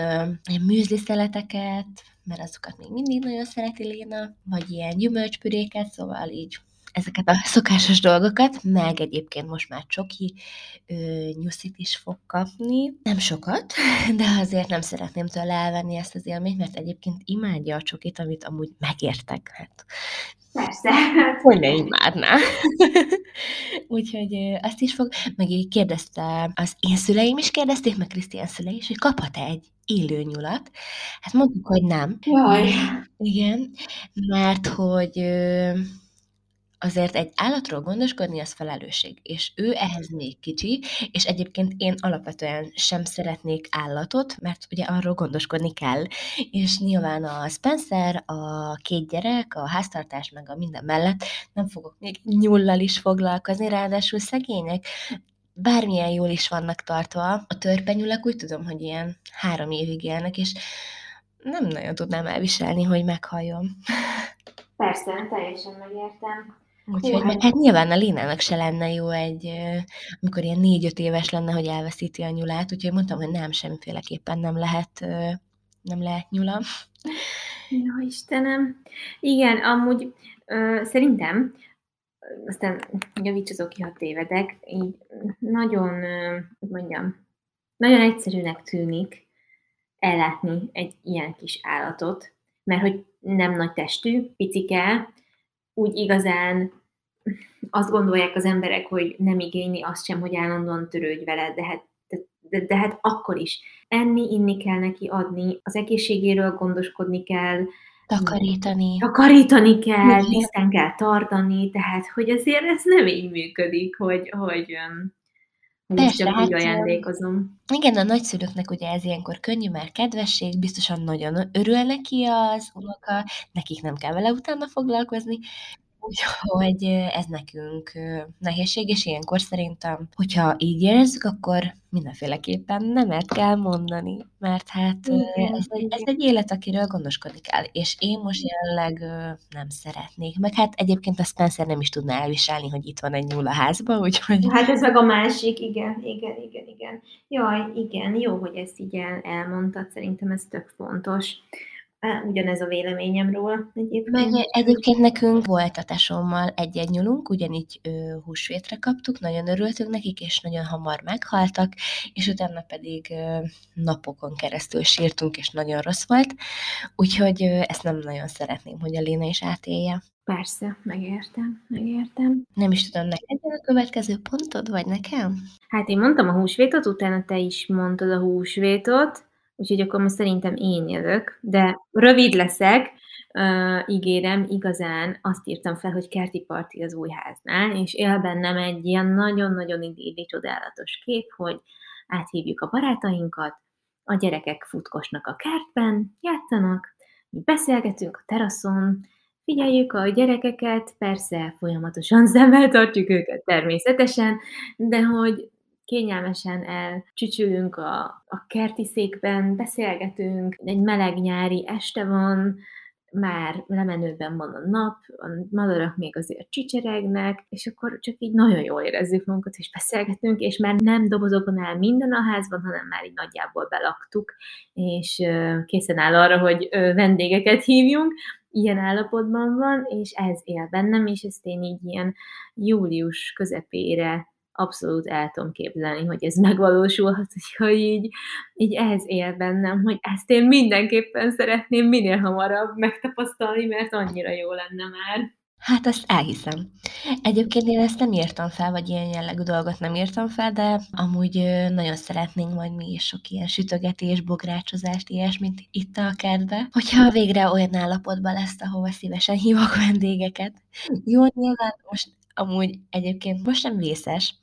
ilyen műzliszeleteket, mert azokat még mindig nagyon szereti Léna, vagy ilyen gyümölcspüréket, szóval így ezeket a szokásos dolgokat, meg egyébként most már csoki ö, nyuszit is fog kapni. Nem sokat, de azért nem szeretném tőle elvenni ezt az élményt, mert egyébként imádja a csokit, amit amúgy megértek. Hát, Persze. Hogy ne imádná. Úgyhogy azt is fog, meg így kérdezte, az én szüleim is kérdezték, meg Krisztián szülei is, hogy kaphat-e egy élő nyulat. Hát mondtuk, hogy nem. Jaj. Igen, mert hogy azért egy állatról gondoskodni az felelősség, és ő ehhez még kicsi, és egyébként én alapvetően sem szeretnék állatot, mert ugye arról gondoskodni kell, és nyilván a Spencer, a két gyerek, a háztartás meg a minden mellett nem fogok még nyullal is foglalkozni, ráadásul szegények, bármilyen jól is vannak tartva, a törpenyülek úgy tudom, hogy ilyen három évig élnek, és nem nagyon tudnám elviselni, hogy meghalljon. Persze, teljesen megértem. Úgyhogy, meg hát nyilván a Lénának se lenne jó egy, amikor ilyen négy-öt éves lenne, hogy elveszíti a nyulát, úgyhogy mondtam, hogy nem, semmiféleképpen nem lehet, nem lehet nyula. Jó Istenem. Igen, amúgy ö, szerintem, aztán javítsatok ki, ha tévedek, így nagyon, ö, mondjam, nagyon egyszerűnek tűnik ellátni egy ilyen kis állatot, mert hogy nem nagy testű, picike, úgy igazán azt gondolják az emberek, hogy nem igényli azt sem, hogy állandóan törődj vele, de hát, de, de, de hát akkor is. Enni, inni kell neki adni, az egészségéről gondoskodni kell, Takarítani. Takarítani kell, tisztán kell tartani, tehát hogy azért ez nem így működik, hogy, hogy, Persze, csak hát, úgy ajándékozom. Igen, a nagyszülőknek ugye ez ilyenkor könnyű, mert kedvesség, biztosan nagyon örül neki az unoka, nekik nem kell vele utána foglalkozni, Úgyhogy ez nekünk nehézség, és ilyenkor szerintem, hogyha így érezzük, akkor mindenféleképpen nemet kell mondani, mert hát igen, ez, egy, ez egy élet, akiről gondoskodni kell, és én most jelenleg nem szeretnék, meg hát egyébként a Spencer nem is tudná elviselni, hogy itt van egy nyúl a házban, úgyhogy... Hát ez meg a másik, igen, igen, igen, igen. Jaj, igen, jó, hogy ezt így el, elmondtad, szerintem ez tök fontos ugyanez a véleményem róla egyébként. Meg egyébként nekünk volt a tesómmal egy-egy nyulunk, ugyanígy ö, húsvétre kaptuk, nagyon örültünk nekik, és nagyon hamar meghaltak, és utána pedig ö, napokon keresztül sírtunk, és nagyon rossz volt, úgyhogy ö, ezt nem nagyon szeretném, hogy a Léna is átélje. Persze, megértem, megértem. Nem is tudom, neked a következő pontod, vagy nekem? Hát én mondtam a húsvétot, utána te is mondtad a húsvétot, úgyhogy akkor most szerintem én jövök, de rövid leszek, uh, ígérem, igazán azt írtam fel, hogy kerti parti az új háznál, és él bennem egy ilyen nagyon-nagyon idilli, csodálatos kép, hogy áthívjuk a barátainkat, a gyerekek futkosnak a kertben, játszanak, mi beszélgetünk a teraszon, figyeljük a gyerekeket, persze folyamatosan szemmel tartjuk őket természetesen, de hogy kényelmesen elcsücsülünk a, a kerti székben, beszélgetünk, egy meleg nyári este van, már lemenőben van a nap, a madarak még azért csicseregnek, és akkor csak így nagyon jól érezzük magunkat, és beszélgetünk, és már nem dobozokon áll minden a házban, hanem már így nagyjából belaktuk, és készen áll arra, hogy vendégeket hívjunk, ilyen állapotban van, és ez él bennem, és ezt én így ilyen július közepére abszolút el tudom képzelni, hogy ez megvalósulhat, hogy így, így ez él bennem, hogy ezt én mindenképpen szeretném minél hamarabb megtapasztalni, mert annyira jó lenne már. Hát ezt elhiszem. Egyébként én ezt nem írtam fel, vagy ilyen jellegű dolgot nem írtam fel, de amúgy nagyon szeretnénk majd mi is sok ilyen sütögetés, bográcsozást, ilyesmit itt a kertbe, hogyha végre olyan állapotban lesz, ahova szívesen hívok vendégeket. Jó, nyilván most amúgy egyébként most sem vészes,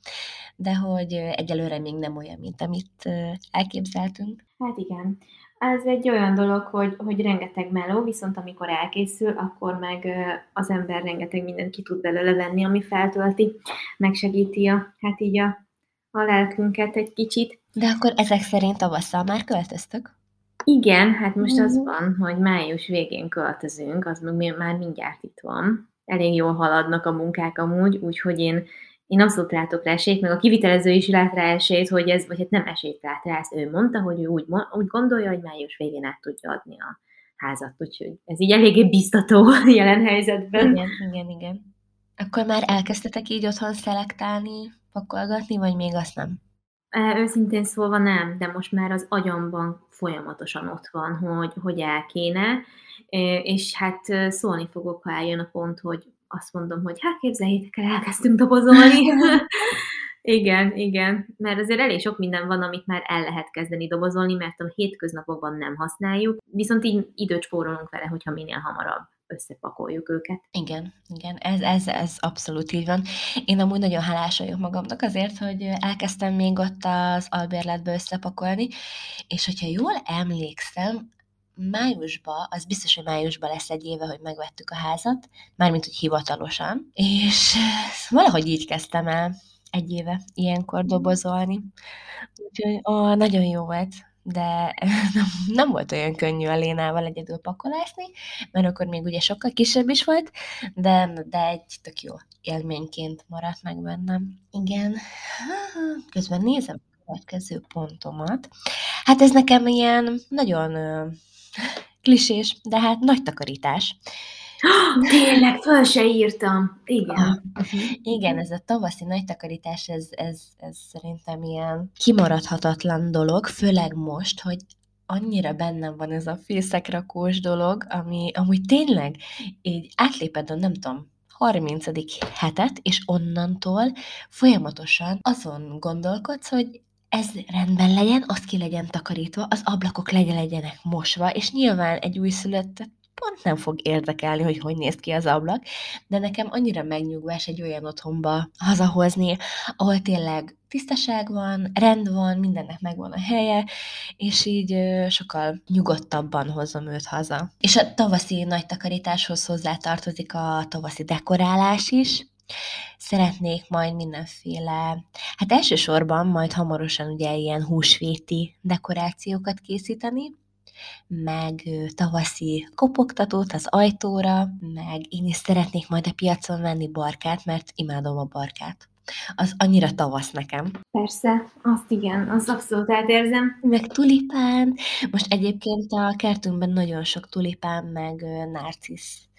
de hogy egyelőre még nem olyan, mint amit elképzeltünk. Hát igen. Ez egy olyan dolog, hogy, hogy rengeteg meló, viszont amikor elkészül, akkor meg az ember rengeteg mindent ki tud belőle venni, ami feltölti, megsegíti a, hát így a, a lelkünket egy kicsit. De akkor ezek szerint tavasszal már költöztök? Igen, hát most az mhm. van, hogy május végén költözünk, az meg már mindjárt itt van. Elég jól haladnak a munkák amúgy, úgyhogy én én abszolút látok rá esélyt, meg a kivitelező is lát rá esélyt, hogy ez, vagy hát nem esélyt lát rá, ezt ő mondta, hogy ő úgy, úgy gondolja, hogy május végén át tudja adni a házat, úgyhogy ez így eléggé biztató jelen helyzetben. Igen, igen, igen. Akkor már elkezdtetek így otthon szelektálni, pakolgatni, vagy még azt nem? Őszintén szólva nem, de most már az agyamban folyamatosan ott van, hogy, hogy el kéne, és hát szólni fogok, ha eljön a pont, hogy azt mondom, hogy hát képzeljétek el, elkezdtünk dobozolni. igen, igen, mert azért elég sok minden van, amit már el lehet kezdeni dobozolni, mert a hétköznapokban nem használjuk, viszont így időt spórolunk vele, hogyha minél hamarabb összepakoljuk őket. Igen, igen, ez, ez, ez abszolút így van. Én amúgy nagyon hálás vagyok magamnak azért, hogy elkezdtem még ott az albérletbe összepakolni, és hogyha jól emlékszem, májusban, az biztos, hogy májusban lesz egy éve, hogy megvettük a házat, mármint, hogy hivatalosan, és valahogy így kezdtem el egy éve ilyenkor dobozolni. Úgyhogy ó, nagyon jó volt, de nem, nem volt olyan könnyű a Lénával egyedül pakolásni, mert akkor még ugye sokkal kisebb is volt, de, de egy tök jó élményként maradt meg bennem. Igen, közben nézem a következő pontomat. Hát ez nekem ilyen nagyon Klisés, de hát nagy takarítás. Tényleg, föl se írtam. Igen. Ah, igen, ez a tavaszi nagy takarítás, ez, ez, ez szerintem ilyen kimaradhatatlan dolog, főleg most, hogy annyira bennem van ez a fészekrakós dolog, ami amúgy tényleg így átléped a nem tudom, 30. hetet, és onnantól folyamatosan azon gondolkodsz, hogy ez rendben legyen, az ki legyen takarítva, az ablakok legyen legyenek mosva, és nyilván egy újszülöttet pont nem fog érdekelni, hogy hogy néz ki az ablak, de nekem annyira megnyugvás egy olyan otthonba hazahozni, ahol tényleg tisztaság van, rend van, mindennek megvan a helye, és így sokkal nyugodtabban hozom őt haza. És a tavaszi nagy takarításhoz hozzátartozik a tavaszi dekorálás is, Szeretnék majd mindenféle, hát elsősorban majd hamarosan ugye ilyen húsvéti dekorációkat készíteni, meg tavaszi kopogtatót az ajtóra, meg én is szeretnék majd a piacon venni barkát, mert imádom a barkát. Az annyira tavasz nekem. Persze, azt igen, azt abszolút átérzem. Meg tulipán. Most egyébként a kertünkben nagyon sok tulipán, meg narcisz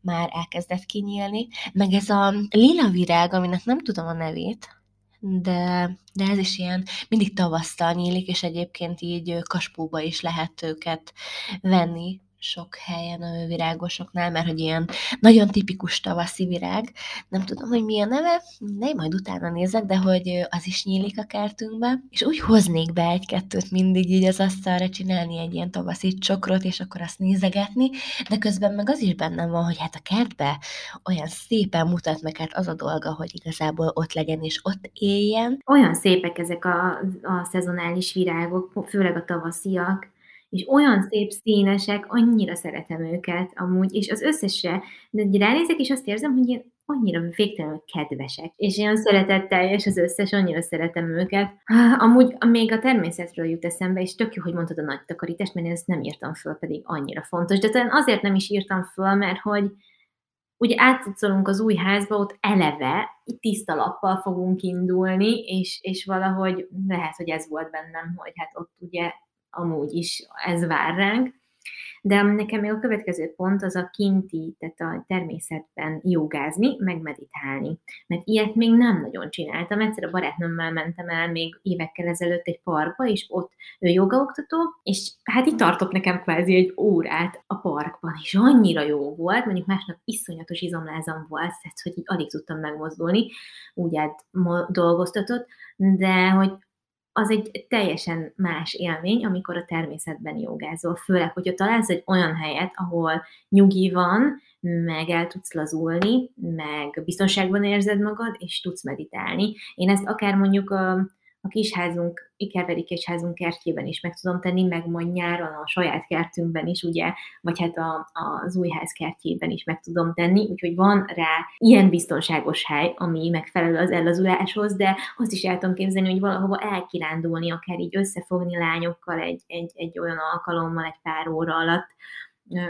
már elkezdett kinyílni, meg ez a lila virág, aminek nem tudom a nevét, de, de ez is ilyen mindig tavasztal nyílik, és egyébként így kaspóba is lehet őket venni, sok helyen a virágosoknál, mert hogy ilyen nagyon tipikus tavaszi virág, nem tudom, hogy mi a neve, ne, majd utána nézek, de hogy az is nyílik a kertünkbe, és úgy hoznék be egy-kettőt mindig így az asztalra csinálni egy ilyen tavaszi csokrot, és akkor azt nézegetni, de közben meg az is bennem van, hogy hát a kertbe olyan szépen mutat meg hát az a dolga, hogy igazából ott legyen és ott éljen. Olyan szépek ezek a, a szezonális virágok, főleg a tavasziak, és olyan szép színesek, annyira szeretem őket amúgy, és az összesre, de ránézek, és azt érzem, hogy ilyen annyira végtelenül kedvesek, és olyan szeretetteljes az összes, annyira szeretem őket. Amúgy még a természetről jut eszembe, és tök jó, hogy mondtad a nagy takarítást, mert én ezt nem írtam föl, pedig annyira fontos. De talán azért nem is írtam föl, mert hogy ugye átszolunk az új házba, ott eleve tiszta lappal fogunk indulni, és, és valahogy lehet, hogy ez volt bennem, hogy hát ott ugye amúgy is ez vár ránk. De nekem még a következő pont az a kinti, tehát a természetben jogázni, meg meditálni. Mert ilyet még nem nagyon csináltam. Egyszer a barátnőmmel mentem el még évekkel ezelőtt egy parkba, és ott ő jogaoktató, és hát itt tartott nekem kvázi egy órát a parkban, és annyira jó volt, mondjuk másnap iszonyatos izomlázam volt, tehát hogy így alig tudtam megmozdulni, úgy át dolgoztatott, de hogy az egy teljesen más élmény, amikor a természetben jogázol, főleg, hogyha találsz egy olyan helyet, ahol nyugi van, meg el tudsz lazulni, meg biztonságban érzed magad, és tudsz meditálni. Én ezt akár mondjuk a a kisházunk, Ikerveri kisházunk kertjében is meg tudom tenni, meg majd nyáron a saját kertünkben is, ugye, vagy hát a, az új ház kertjében is meg tudom tenni, úgyhogy van rá ilyen biztonságos hely, ami megfelelő az ellazuláshoz, de azt is el tudom képzelni, hogy valahova elkirándulni, akár így összefogni lányokkal egy, egy, egy olyan alkalommal, egy pár óra alatt,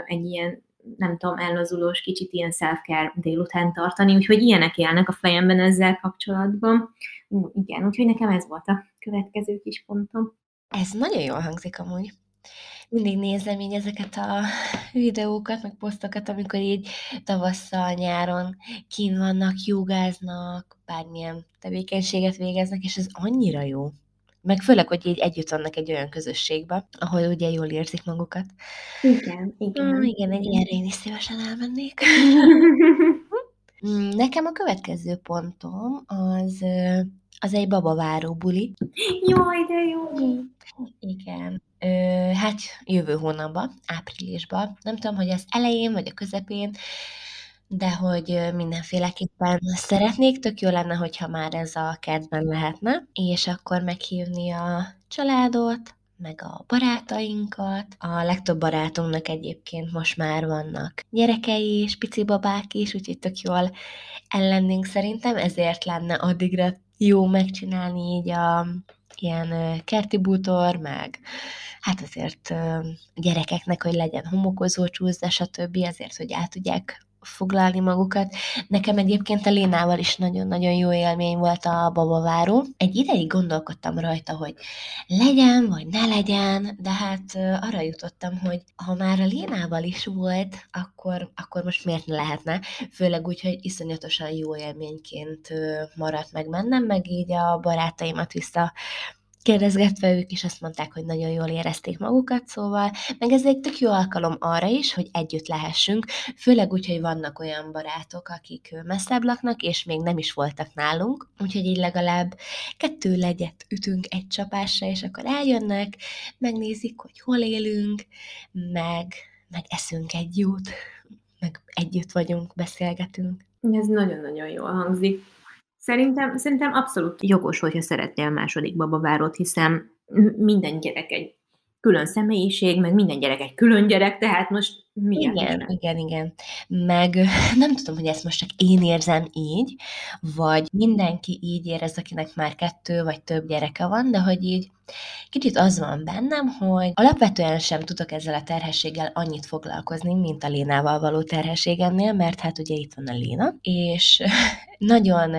egy ilyen nem tudom, ellazulós, kicsit ilyen self-care délután tartani, úgyhogy ilyenek élnek a fejemben ezzel kapcsolatban. Igen, úgyhogy nekem ez volt a következő kis pontom. Ez nagyon jól hangzik amúgy. Mindig nézem így ezeket a videókat, meg posztokat, amikor így tavasszal, nyáron kín vannak, jogáznak, bármilyen tevékenységet végeznek, és ez annyira jó. Meg főleg, hogy így együtt vannak egy olyan közösségbe, ahol ugye jól érzik magukat. Igen, igen. Mm, igen, egy ilyenre én is szívesen elmennék. Mm, nekem a következő pontom az, az egy babaváró buli. Jaj, de jó! Igen. Ö, hát jövő hónapban, áprilisban. Nem tudom, hogy az elején vagy a közepén, de hogy mindenféleképpen szeretnék, tök jó lenne, hogyha már ez a kertben lehetne, és akkor meghívni a családot, meg a barátainkat. A legtöbb barátunknak egyébként most már vannak gyerekei és pici babák is, úgyhogy tök jól ellennénk szerintem, ezért lenne addigra jó megcsinálni így a ilyen kerti bútor, meg hát azért gyerekeknek, hogy legyen homokozó csúszda, stb. azért, hogy át tudják foglalni magukat. Nekem egyébként a Lénával is nagyon-nagyon jó élmény volt a babaváró. Egy ideig gondolkodtam rajta, hogy legyen, vagy ne legyen, de hát arra jutottam, hogy ha már a Lénával is volt, akkor, akkor most miért ne lehetne? Főleg úgy, hogy iszonyatosan jó élményként maradt meg mennem, meg így a barátaimat vissza kérdezgetve ők is azt mondták, hogy nagyon jól érezték magukat, szóval meg ez egy tök jó alkalom arra is, hogy együtt lehessünk, főleg úgy, hogy vannak olyan barátok, akik messzebb laknak, és még nem is voltak nálunk, úgyhogy így legalább kettő legyet ütünk egy csapásra, és akkor eljönnek, megnézik, hogy hol élünk, meg, meg eszünk egy jót, meg együtt vagyunk, beszélgetünk. Ez nagyon-nagyon jól hangzik. Szerintem, szerintem abszolút jogos, hogyha szeretnél második babavárót, hiszen minden gyerek egy külön személyiség, meg minden gyerek egy külön gyerek, tehát most mi Igen, igen, igen. Meg nem tudom, hogy ezt most csak én érzem így, vagy mindenki így érez, akinek már kettő vagy több gyereke van, de hogy így kicsit az van bennem, hogy alapvetően sem tudok ezzel a terhességgel annyit foglalkozni, mint a Lénával való terhességemnél, mert hát ugye itt van a Léna, és nagyon,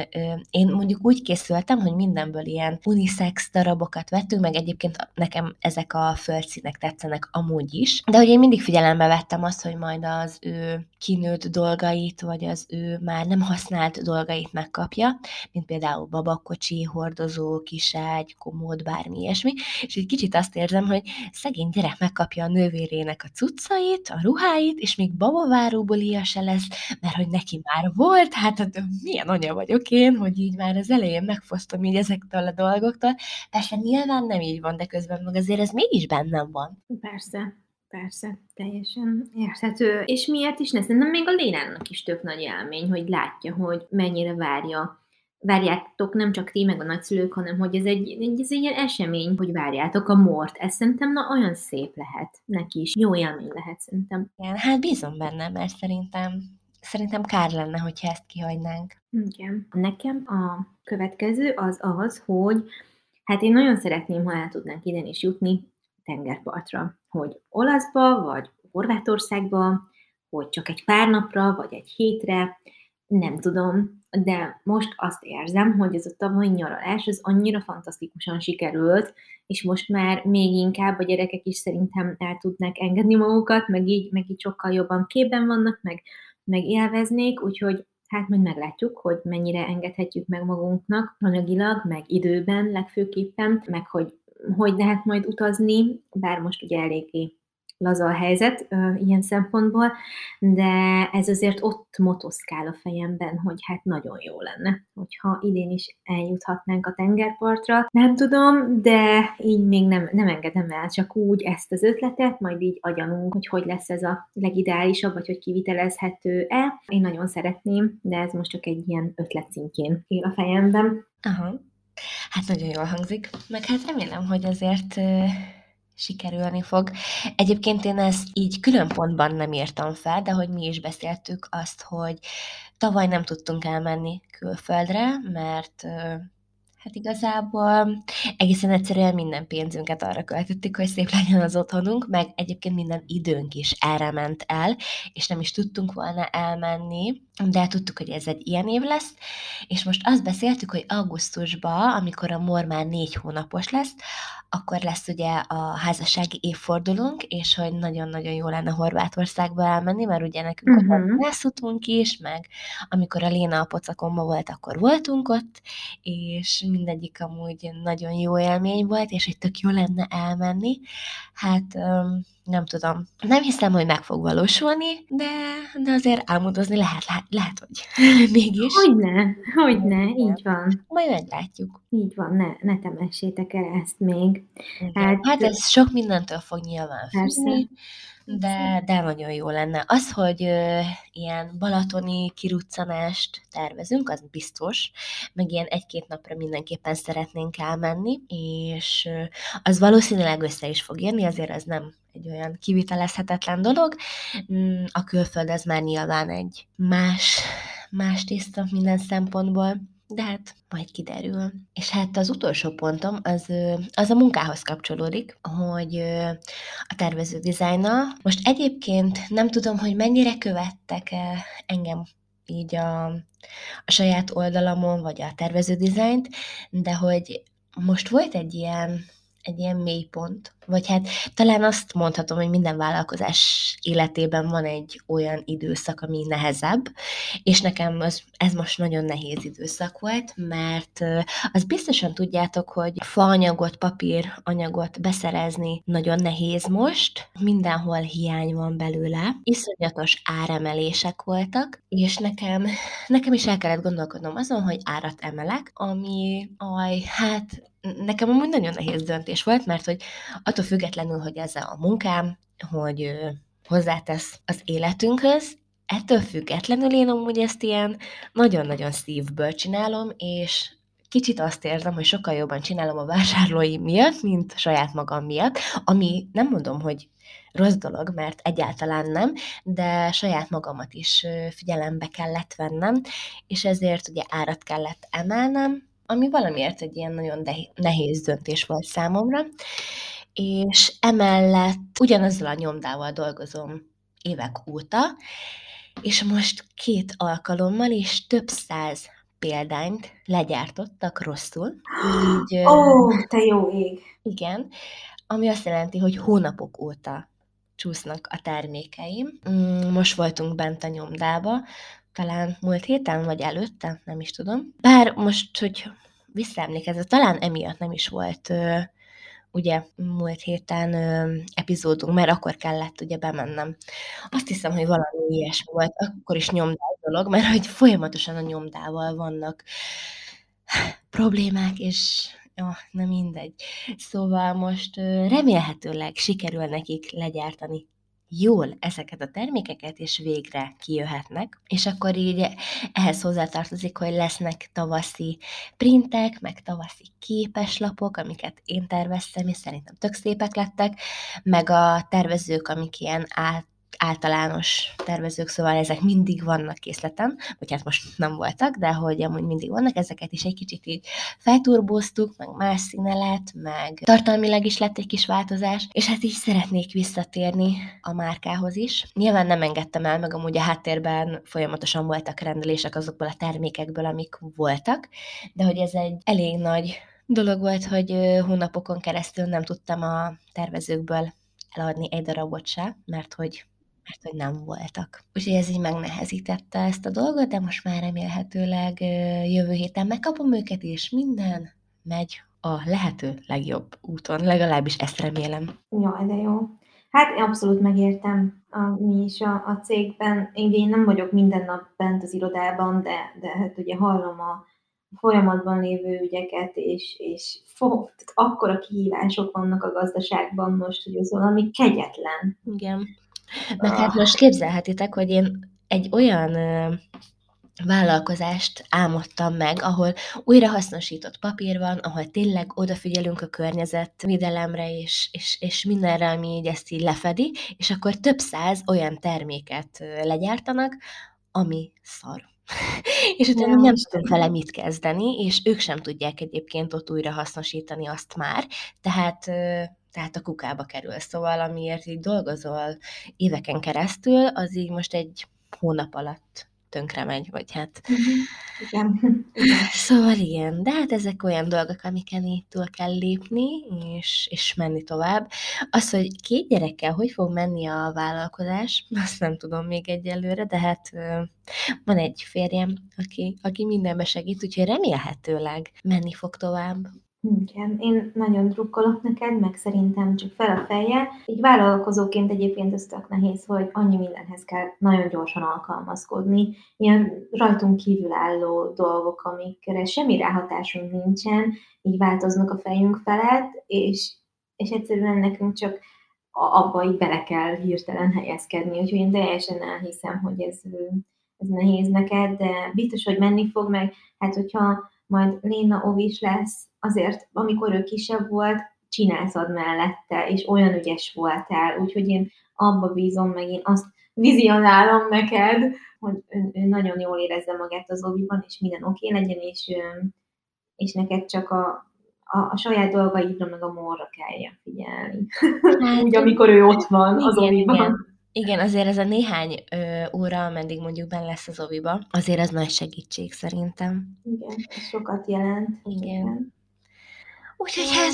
én mondjuk úgy készültem, hogy mindenből ilyen unisex darabokat vettünk, meg egyébként nekem ezek a földszínek tetszenek amúgy is, de hogy én mindig figyelembe vettem azt, hogy majd az ő kinőtt dolgait, vagy az ő már nem használt dolgait megkapja, mint például babakocsi, hordozó, kiságy, komód, bármi ilyesmi, és egy kicsit azt érzem, hogy szegény gyerek megkapja a nővérének a cuccait, a ruháit, és még babaváróból ilyen se lesz, mert hogy neki már volt, hát, hát milyen anya vagyok én, hogy így már az elején megfosztom így ezektől a dolgoktól. Persze nyilván nem így van, de közben meg azért ez mégis bennem van. Persze. Persze, teljesen érthető. És miért is ne? Szerintem még a Lénának is tök nagy élmény, hogy látja, hogy mennyire várja várjátok nem csak ti, meg a nagyszülők, hanem hogy ez egy, egy, ez egy ilyen esemény, hogy várjátok a mort. Ez szerintem na, olyan szép lehet neki is. Jó élmény lehet szerintem. Igen, hát bízom benne, mert szerintem szerintem kár lenne, hogyha ezt kihagynánk. Igen. Nekem a következő az az, hogy hát én nagyon szeretném, ha el tudnánk ide is jutni tengerpartra, hogy Olaszba, vagy Horvátországba, hogy csak egy pár napra, vagy egy hétre, nem tudom, de most azt érzem, hogy ez a tavalyi nyaralás, ez annyira fantasztikusan sikerült, és most már még inkább a gyerekek is szerintem el tudnak engedni magukat, meg így, meg így sokkal jobban képben vannak, meg, meg élveznék, úgyhogy hát majd meglátjuk, hogy mennyire engedhetjük meg magunknak anyagilag, meg időben legfőképpen, meg hogy hogy lehet majd utazni, bár most ugye eléggé laza a helyzet uh, ilyen szempontból, de ez azért ott motoszkál a fejemben, hogy hát nagyon jó lenne, hogyha idén is eljuthatnánk a tengerpartra. Nem tudom, de így még nem, nem engedem el, csak úgy ezt az ötletet, majd így agyanunk, hogy hogy lesz ez a legideálisabb, vagy hogy kivitelezhető-e. Én nagyon szeretném, de ez most csak egy ilyen ötlet szintjén él a fejemben. Aha. Hát nagyon jól hangzik, meg hát remélem, hogy azért sikerülni fog. Egyébként én ezt így külön pontban nem írtam fel, de hogy mi is beszéltük azt, hogy tavaly nem tudtunk elmenni külföldre, mert Hát igazából egészen egyszerűen minden pénzünket arra költöttük, hogy szép legyen az otthonunk, meg egyébként minden időnk is erre ment el, és nem is tudtunk volna elmenni, de tudtuk, hogy ez egy ilyen év lesz, és most azt beszéltük, hogy augusztusban, amikor a mor már négy hónapos lesz, akkor lesz ugye a házassági évfordulónk, és hogy nagyon-nagyon jó lenne Horvátországba elmenni, mert ugye nekünk uh-huh. ott is, meg amikor a Léna a pocakomba volt, akkor voltunk ott, és mindegyik amúgy nagyon jó élmény volt, és hogy tök jó lenne elmenni. Hát nem tudom, nem hiszem, hogy meg fog valósulni, de, de azért álmodozni lehet, lehet, lehet hogy mégis. Hogyne, hogyne, így van. Majd meglátjuk. Így van, ne, ne temessétek el ezt még. Hát, hát ez sok mindentől fog nyilván függni, de, de nagyon jó lenne. Az, hogy ö, ilyen balatoni kiruccanást tervezünk, az biztos, meg ilyen egy-két napra mindenképpen szeretnénk elmenni, és ö, az valószínűleg össze is fog jönni, azért az nem egy olyan kivitelezhetetlen dolog. Mm, a külföld ez már nyilván egy más, más tészta minden szempontból, de hát majd kiderül. És hát az utolsó pontom az, az a munkához kapcsolódik, hogy a tervező dizájna. Most egyébként nem tudom, hogy mennyire követtek engem így a, a saját oldalamon, vagy a tervező dizájnt, de hogy most volt egy ilyen egy ilyen mélypont. Vagy hát talán azt mondhatom, hogy minden vállalkozás életében van egy olyan időszak, ami nehezebb, és nekem az, ez most nagyon nehéz időszak volt, mert az biztosan tudjátok, hogy faanyagot, papíranyagot beszerezni nagyon nehéz most, mindenhol hiány van belőle, iszonyatos áremelések voltak, és nekem, nekem is el kellett gondolkodnom azon, hogy árat emelek, ami, aj, hát nekem amúgy nagyon nehéz döntés volt, mert hogy attól függetlenül, hogy ez a munkám, hogy hozzátesz az életünkhöz, ettől függetlenül én amúgy ezt ilyen nagyon-nagyon szívből csinálom, és kicsit azt érzem, hogy sokkal jobban csinálom a vásárlói miatt, mint saját magam miatt, ami nem mondom, hogy rossz dolog, mert egyáltalán nem, de saját magamat is figyelembe kellett vennem, és ezért ugye árat kellett emelnem, ami valamiért egy ilyen nagyon nehéz döntés volt számomra, és emellett ugyanazzal a nyomdával dolgozom évek óta, és most két alkalommal és több száz példányt legyártottak rosszul. Ó, oh, te jó ég! Igen, ami azt jelenti, hogy hónapok óta csúsznak a termékeim. Mm, most voltunk bent a nyomdába, talán múlt héten, vagy előtte, nem is tudom. Bár most, hogy visszaemlékezve, talán emiatt nem is volt ugye múlt héten ö, epizódunk, mert akkor kellett ugye bemennem. Azt hiszem, hogy valami ilyesmi volt, akkor is nyomdás dolog, mert hogy folyamatosan a nyomdával vannak problémák, és ja, na mindegy. Szóval most remélhetőleg sikerül nekik legyártani jól ezeket a termékeket, és végre kijöhetnek. És akkor így ehhez hozzátartozik, hogy lesznek tavaszi printek, meg tavaszi képeslapok, amiket én terveztem, és szerintem tök szépek lettek, meg a tervezők, amik ilyen át általános tervezők, szóval ezek mindig vannak készleten, vagy hát most nem voltak, de hogy amúgy mindig vannak, ezeket is egy kicsit így felturboztuk, meg más színe lett, meg tartalmilag is lett egy kis változás, és hát így szeretnék visszatérni a márkához is. Nyilván nem engedtem el, meg amúgy a háttérben folyamatosan voltak rendelések azokból a termékekből, amik voltak, de hogy ez egy elég nagy dolog volt, hogy hónapokon keresztül nem tudtam a tervezőkből eladni egy darabot se, mert hogy mert hogy nem voltak. Úgyhogy ez így megnehezítette ezt a dolgot, de most már remélhetőleg jövő héten megkapom őket, és minden megy a lehető legjobb úton. Legalábbis ezt remélem. Jaj, de jó. Hát én abszolút megértem a, mi is a, a cégben. Én, én nem vagyok minden nap bent az irodában, de, de hát ugye hallom a folyamatban lévő ügyeket, és, és fog, akkora kihívások vannak a gazdaságban most, hogy az valami kegyetlen. Igen. Meg hát most képzelhetitek, hogy én egy olyan vállalkozást álmodtam meg, ahol újrahasznosított papír van, ahol tényleg odafigyelünk a környezetvédelemre és, és, és mindenre, ami így ezt így lefedi, és akkor több száz olyan terméket legyártanak, ami szar. és utána nem tudom vele mit kezdeni, és ők sem tudják egyébként ott újra hasznosítani azt már, tehát tehát a kukába kerül. Szóval amiért így dolgozol éveken keresztül, az így most egy hónap alatt tönkre megy, vagy hát... Uh-huh. Igen. Szóval igen, de hát ezek olyan dolgok, amiken így túl kell lépni, és, és menni tovább. Az, hogy két gyerekkel hogy fog menni a vállalkozás, azt nem tudom még egyelőre, de hát van egy férjem, aki, aki mindenbe segít, úgyhogy remélhetőleg menni fog tovább. Igen, én nagyon drukkolok neked, meg szerintem csak fel a feje. Így vállalkozóként egyébként ez tök nehéz, hogy annyi mindenhez kell nagyon gyorsan alkalmazkodni. Ilyen rajtunk kívülálló dolgok, amikre semmi ráhatásunk nincsen, így változnak a fejünk felett, és, és egyszerűen nekünk csak abba így bele kell hirtelen helyezkedni. Úgyhogy én teljesen elhiszem, hogy ez, ez nehéz neked, de biztos, hogy menni fog meg. Hát, hogyha majd Léna Ovis lesz, azért, amikor ő kisebb volt, csinálszad mellette, és olyan ügyes voltál, úgyhogy én abba bízom, meg én azt vizionálom neked, hogy ő, ő nagyon jól érezze magát az oviban, és minden oké okay legyen, és, és neked csak a, a, a saját dolgaidra, meg a morra kelljen figyelni. Hát, Úgy, amikor ő ott van az igen, oviban. Igen. Igen, azért ez a néhány ö, óra, ameddig mondjuk benne lesz az oviba, azért ez nagy segítség szerintem. Igen, sokat jelent. Igen. igen. Úgyhogy hát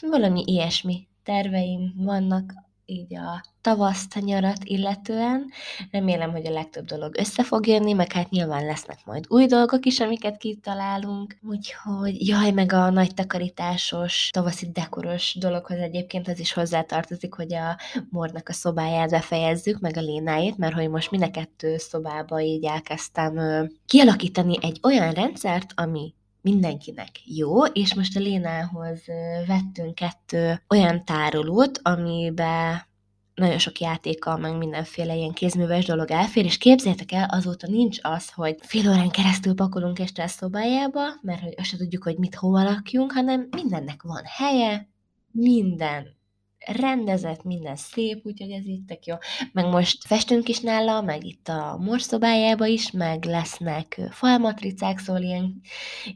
valami ilyesmi terveim vannak így a tavaszt, a nyarat illetően. Remélem, hogy a legtöbb dolog össze fog jönni, meg hát nyilván lesznek majd új dolgok is, amiket kitalálunk. Úgyhogy jaj, meg a nagy takarításos, tavaszi dekoros dologhoz egyébként az is hozzátartozik, hogy a Mornak a szobáját befejezzük, meg a Lénáét, mert hogy most mind a kettő szobába így elkezdtem kialakítani egy olyan rendszert, ami mindenkinek jó, és most a Lénához vettünk kettő olyan tárolót, amiben nagyon sok játékkal, meg mindenféle ilyen kézműves dolog elfér, és képzeljétek el, azóta nincs az, hogy fél órán keresztül pakolunk este a szobájába, mert hogy azt se tudjuk, hogy mit hova lakjunk, hanem mindennek van helye, minden rendezett, minden szép, úgyhogy ez így tök jó. Meg most festünk is nála, meg itt a morszobájába is, meg lesznek falmatricák, szóval ilyen,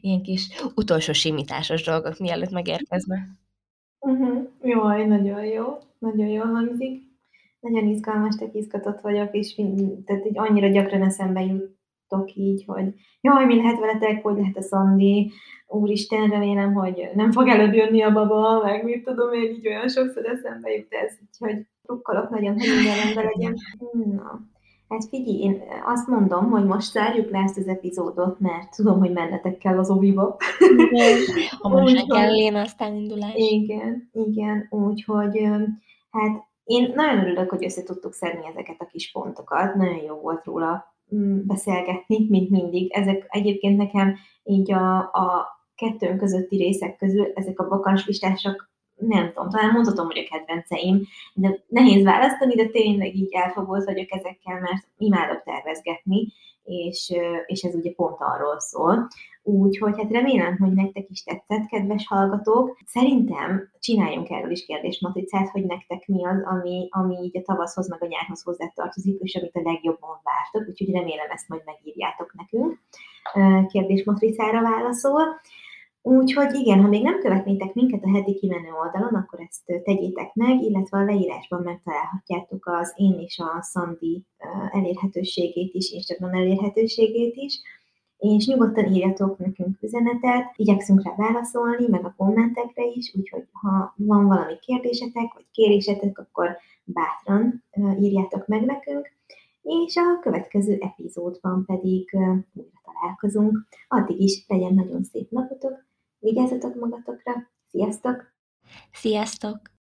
ilyen kis utolsó simításos dolgok, mielőtt megérkezne. Uh-huh. Jaj, nagyon jó, nagyon jó hangzik. Nagyon izgalmas, tök izgatott vagyok, és tehát így annyira gyakran eszembe jutok így, hogy jaj, mi lehet veletek, hogy lehet a Szandi, úristen, remélem, hogy nem fog előbb jönni a baba, meg mit tudom én, így olyan sokszor eszembe jut ez, úgyhogy Drukkolok nagyon, hogy minden rendben legyen. Na, hát figyelj, én azt mondom, hogy most zárjuk le ezt az epizódot, mert tudom, hogy mennetek kell az oviba. Igen, hamarosan kell én aztán indulás. Igen, igen, úgyhogy hát én nagyon örülök, hogy össze tudtuk szedni ezeket a kis pontokat, nagyon jó volt róla beszélgetni, mint mindig. Ezek egyébként nekem így a, a kettőnk közötti részek közül, ezek a bakancslistások nem tudom, talán mondhatom, hogy a kedvenceim, de nehéz választani, de tényleg így elfogolt vagyok ezekkel, mert imádok tervezgetni, és, és ez ugye pont arról szól. Úgyhogy hát remélem, hogy nektek is tetszett, kedves hallgatók. Szerintem csináljunk erről is kérdésmatricát, hogy nektek mi az, ami, ami így a tavaszhoz meg a nyárhoz hozzátartozik, és amit a legjobban vártok, úgyhogy remélem ezt majd megírjátok nekünk. Kérdésmatricára válaszol. Úgyhogy igen, ha még nem követnétek minket a heti kimenő oldalon, akkor ezt tegyétek meg, illetve a leírásban megtalálhatjátok az én és a Szandi elérhetőségét is, Instagram elérhetőségét is, és nyugodtan írjatok nekünk üzenetet, igyekszünk rá válaszolni, meg a kommentekre is, úgyhogy ha van valami kérdésetek, vagy kérésetek, akkor bátran írjátok meg nekünk, és a következő epizódban pedig újra találkozunk. Addig is legyen nagyon szép napotok, Vigyázzatok magatokra! Sziasztok! Sziasztok!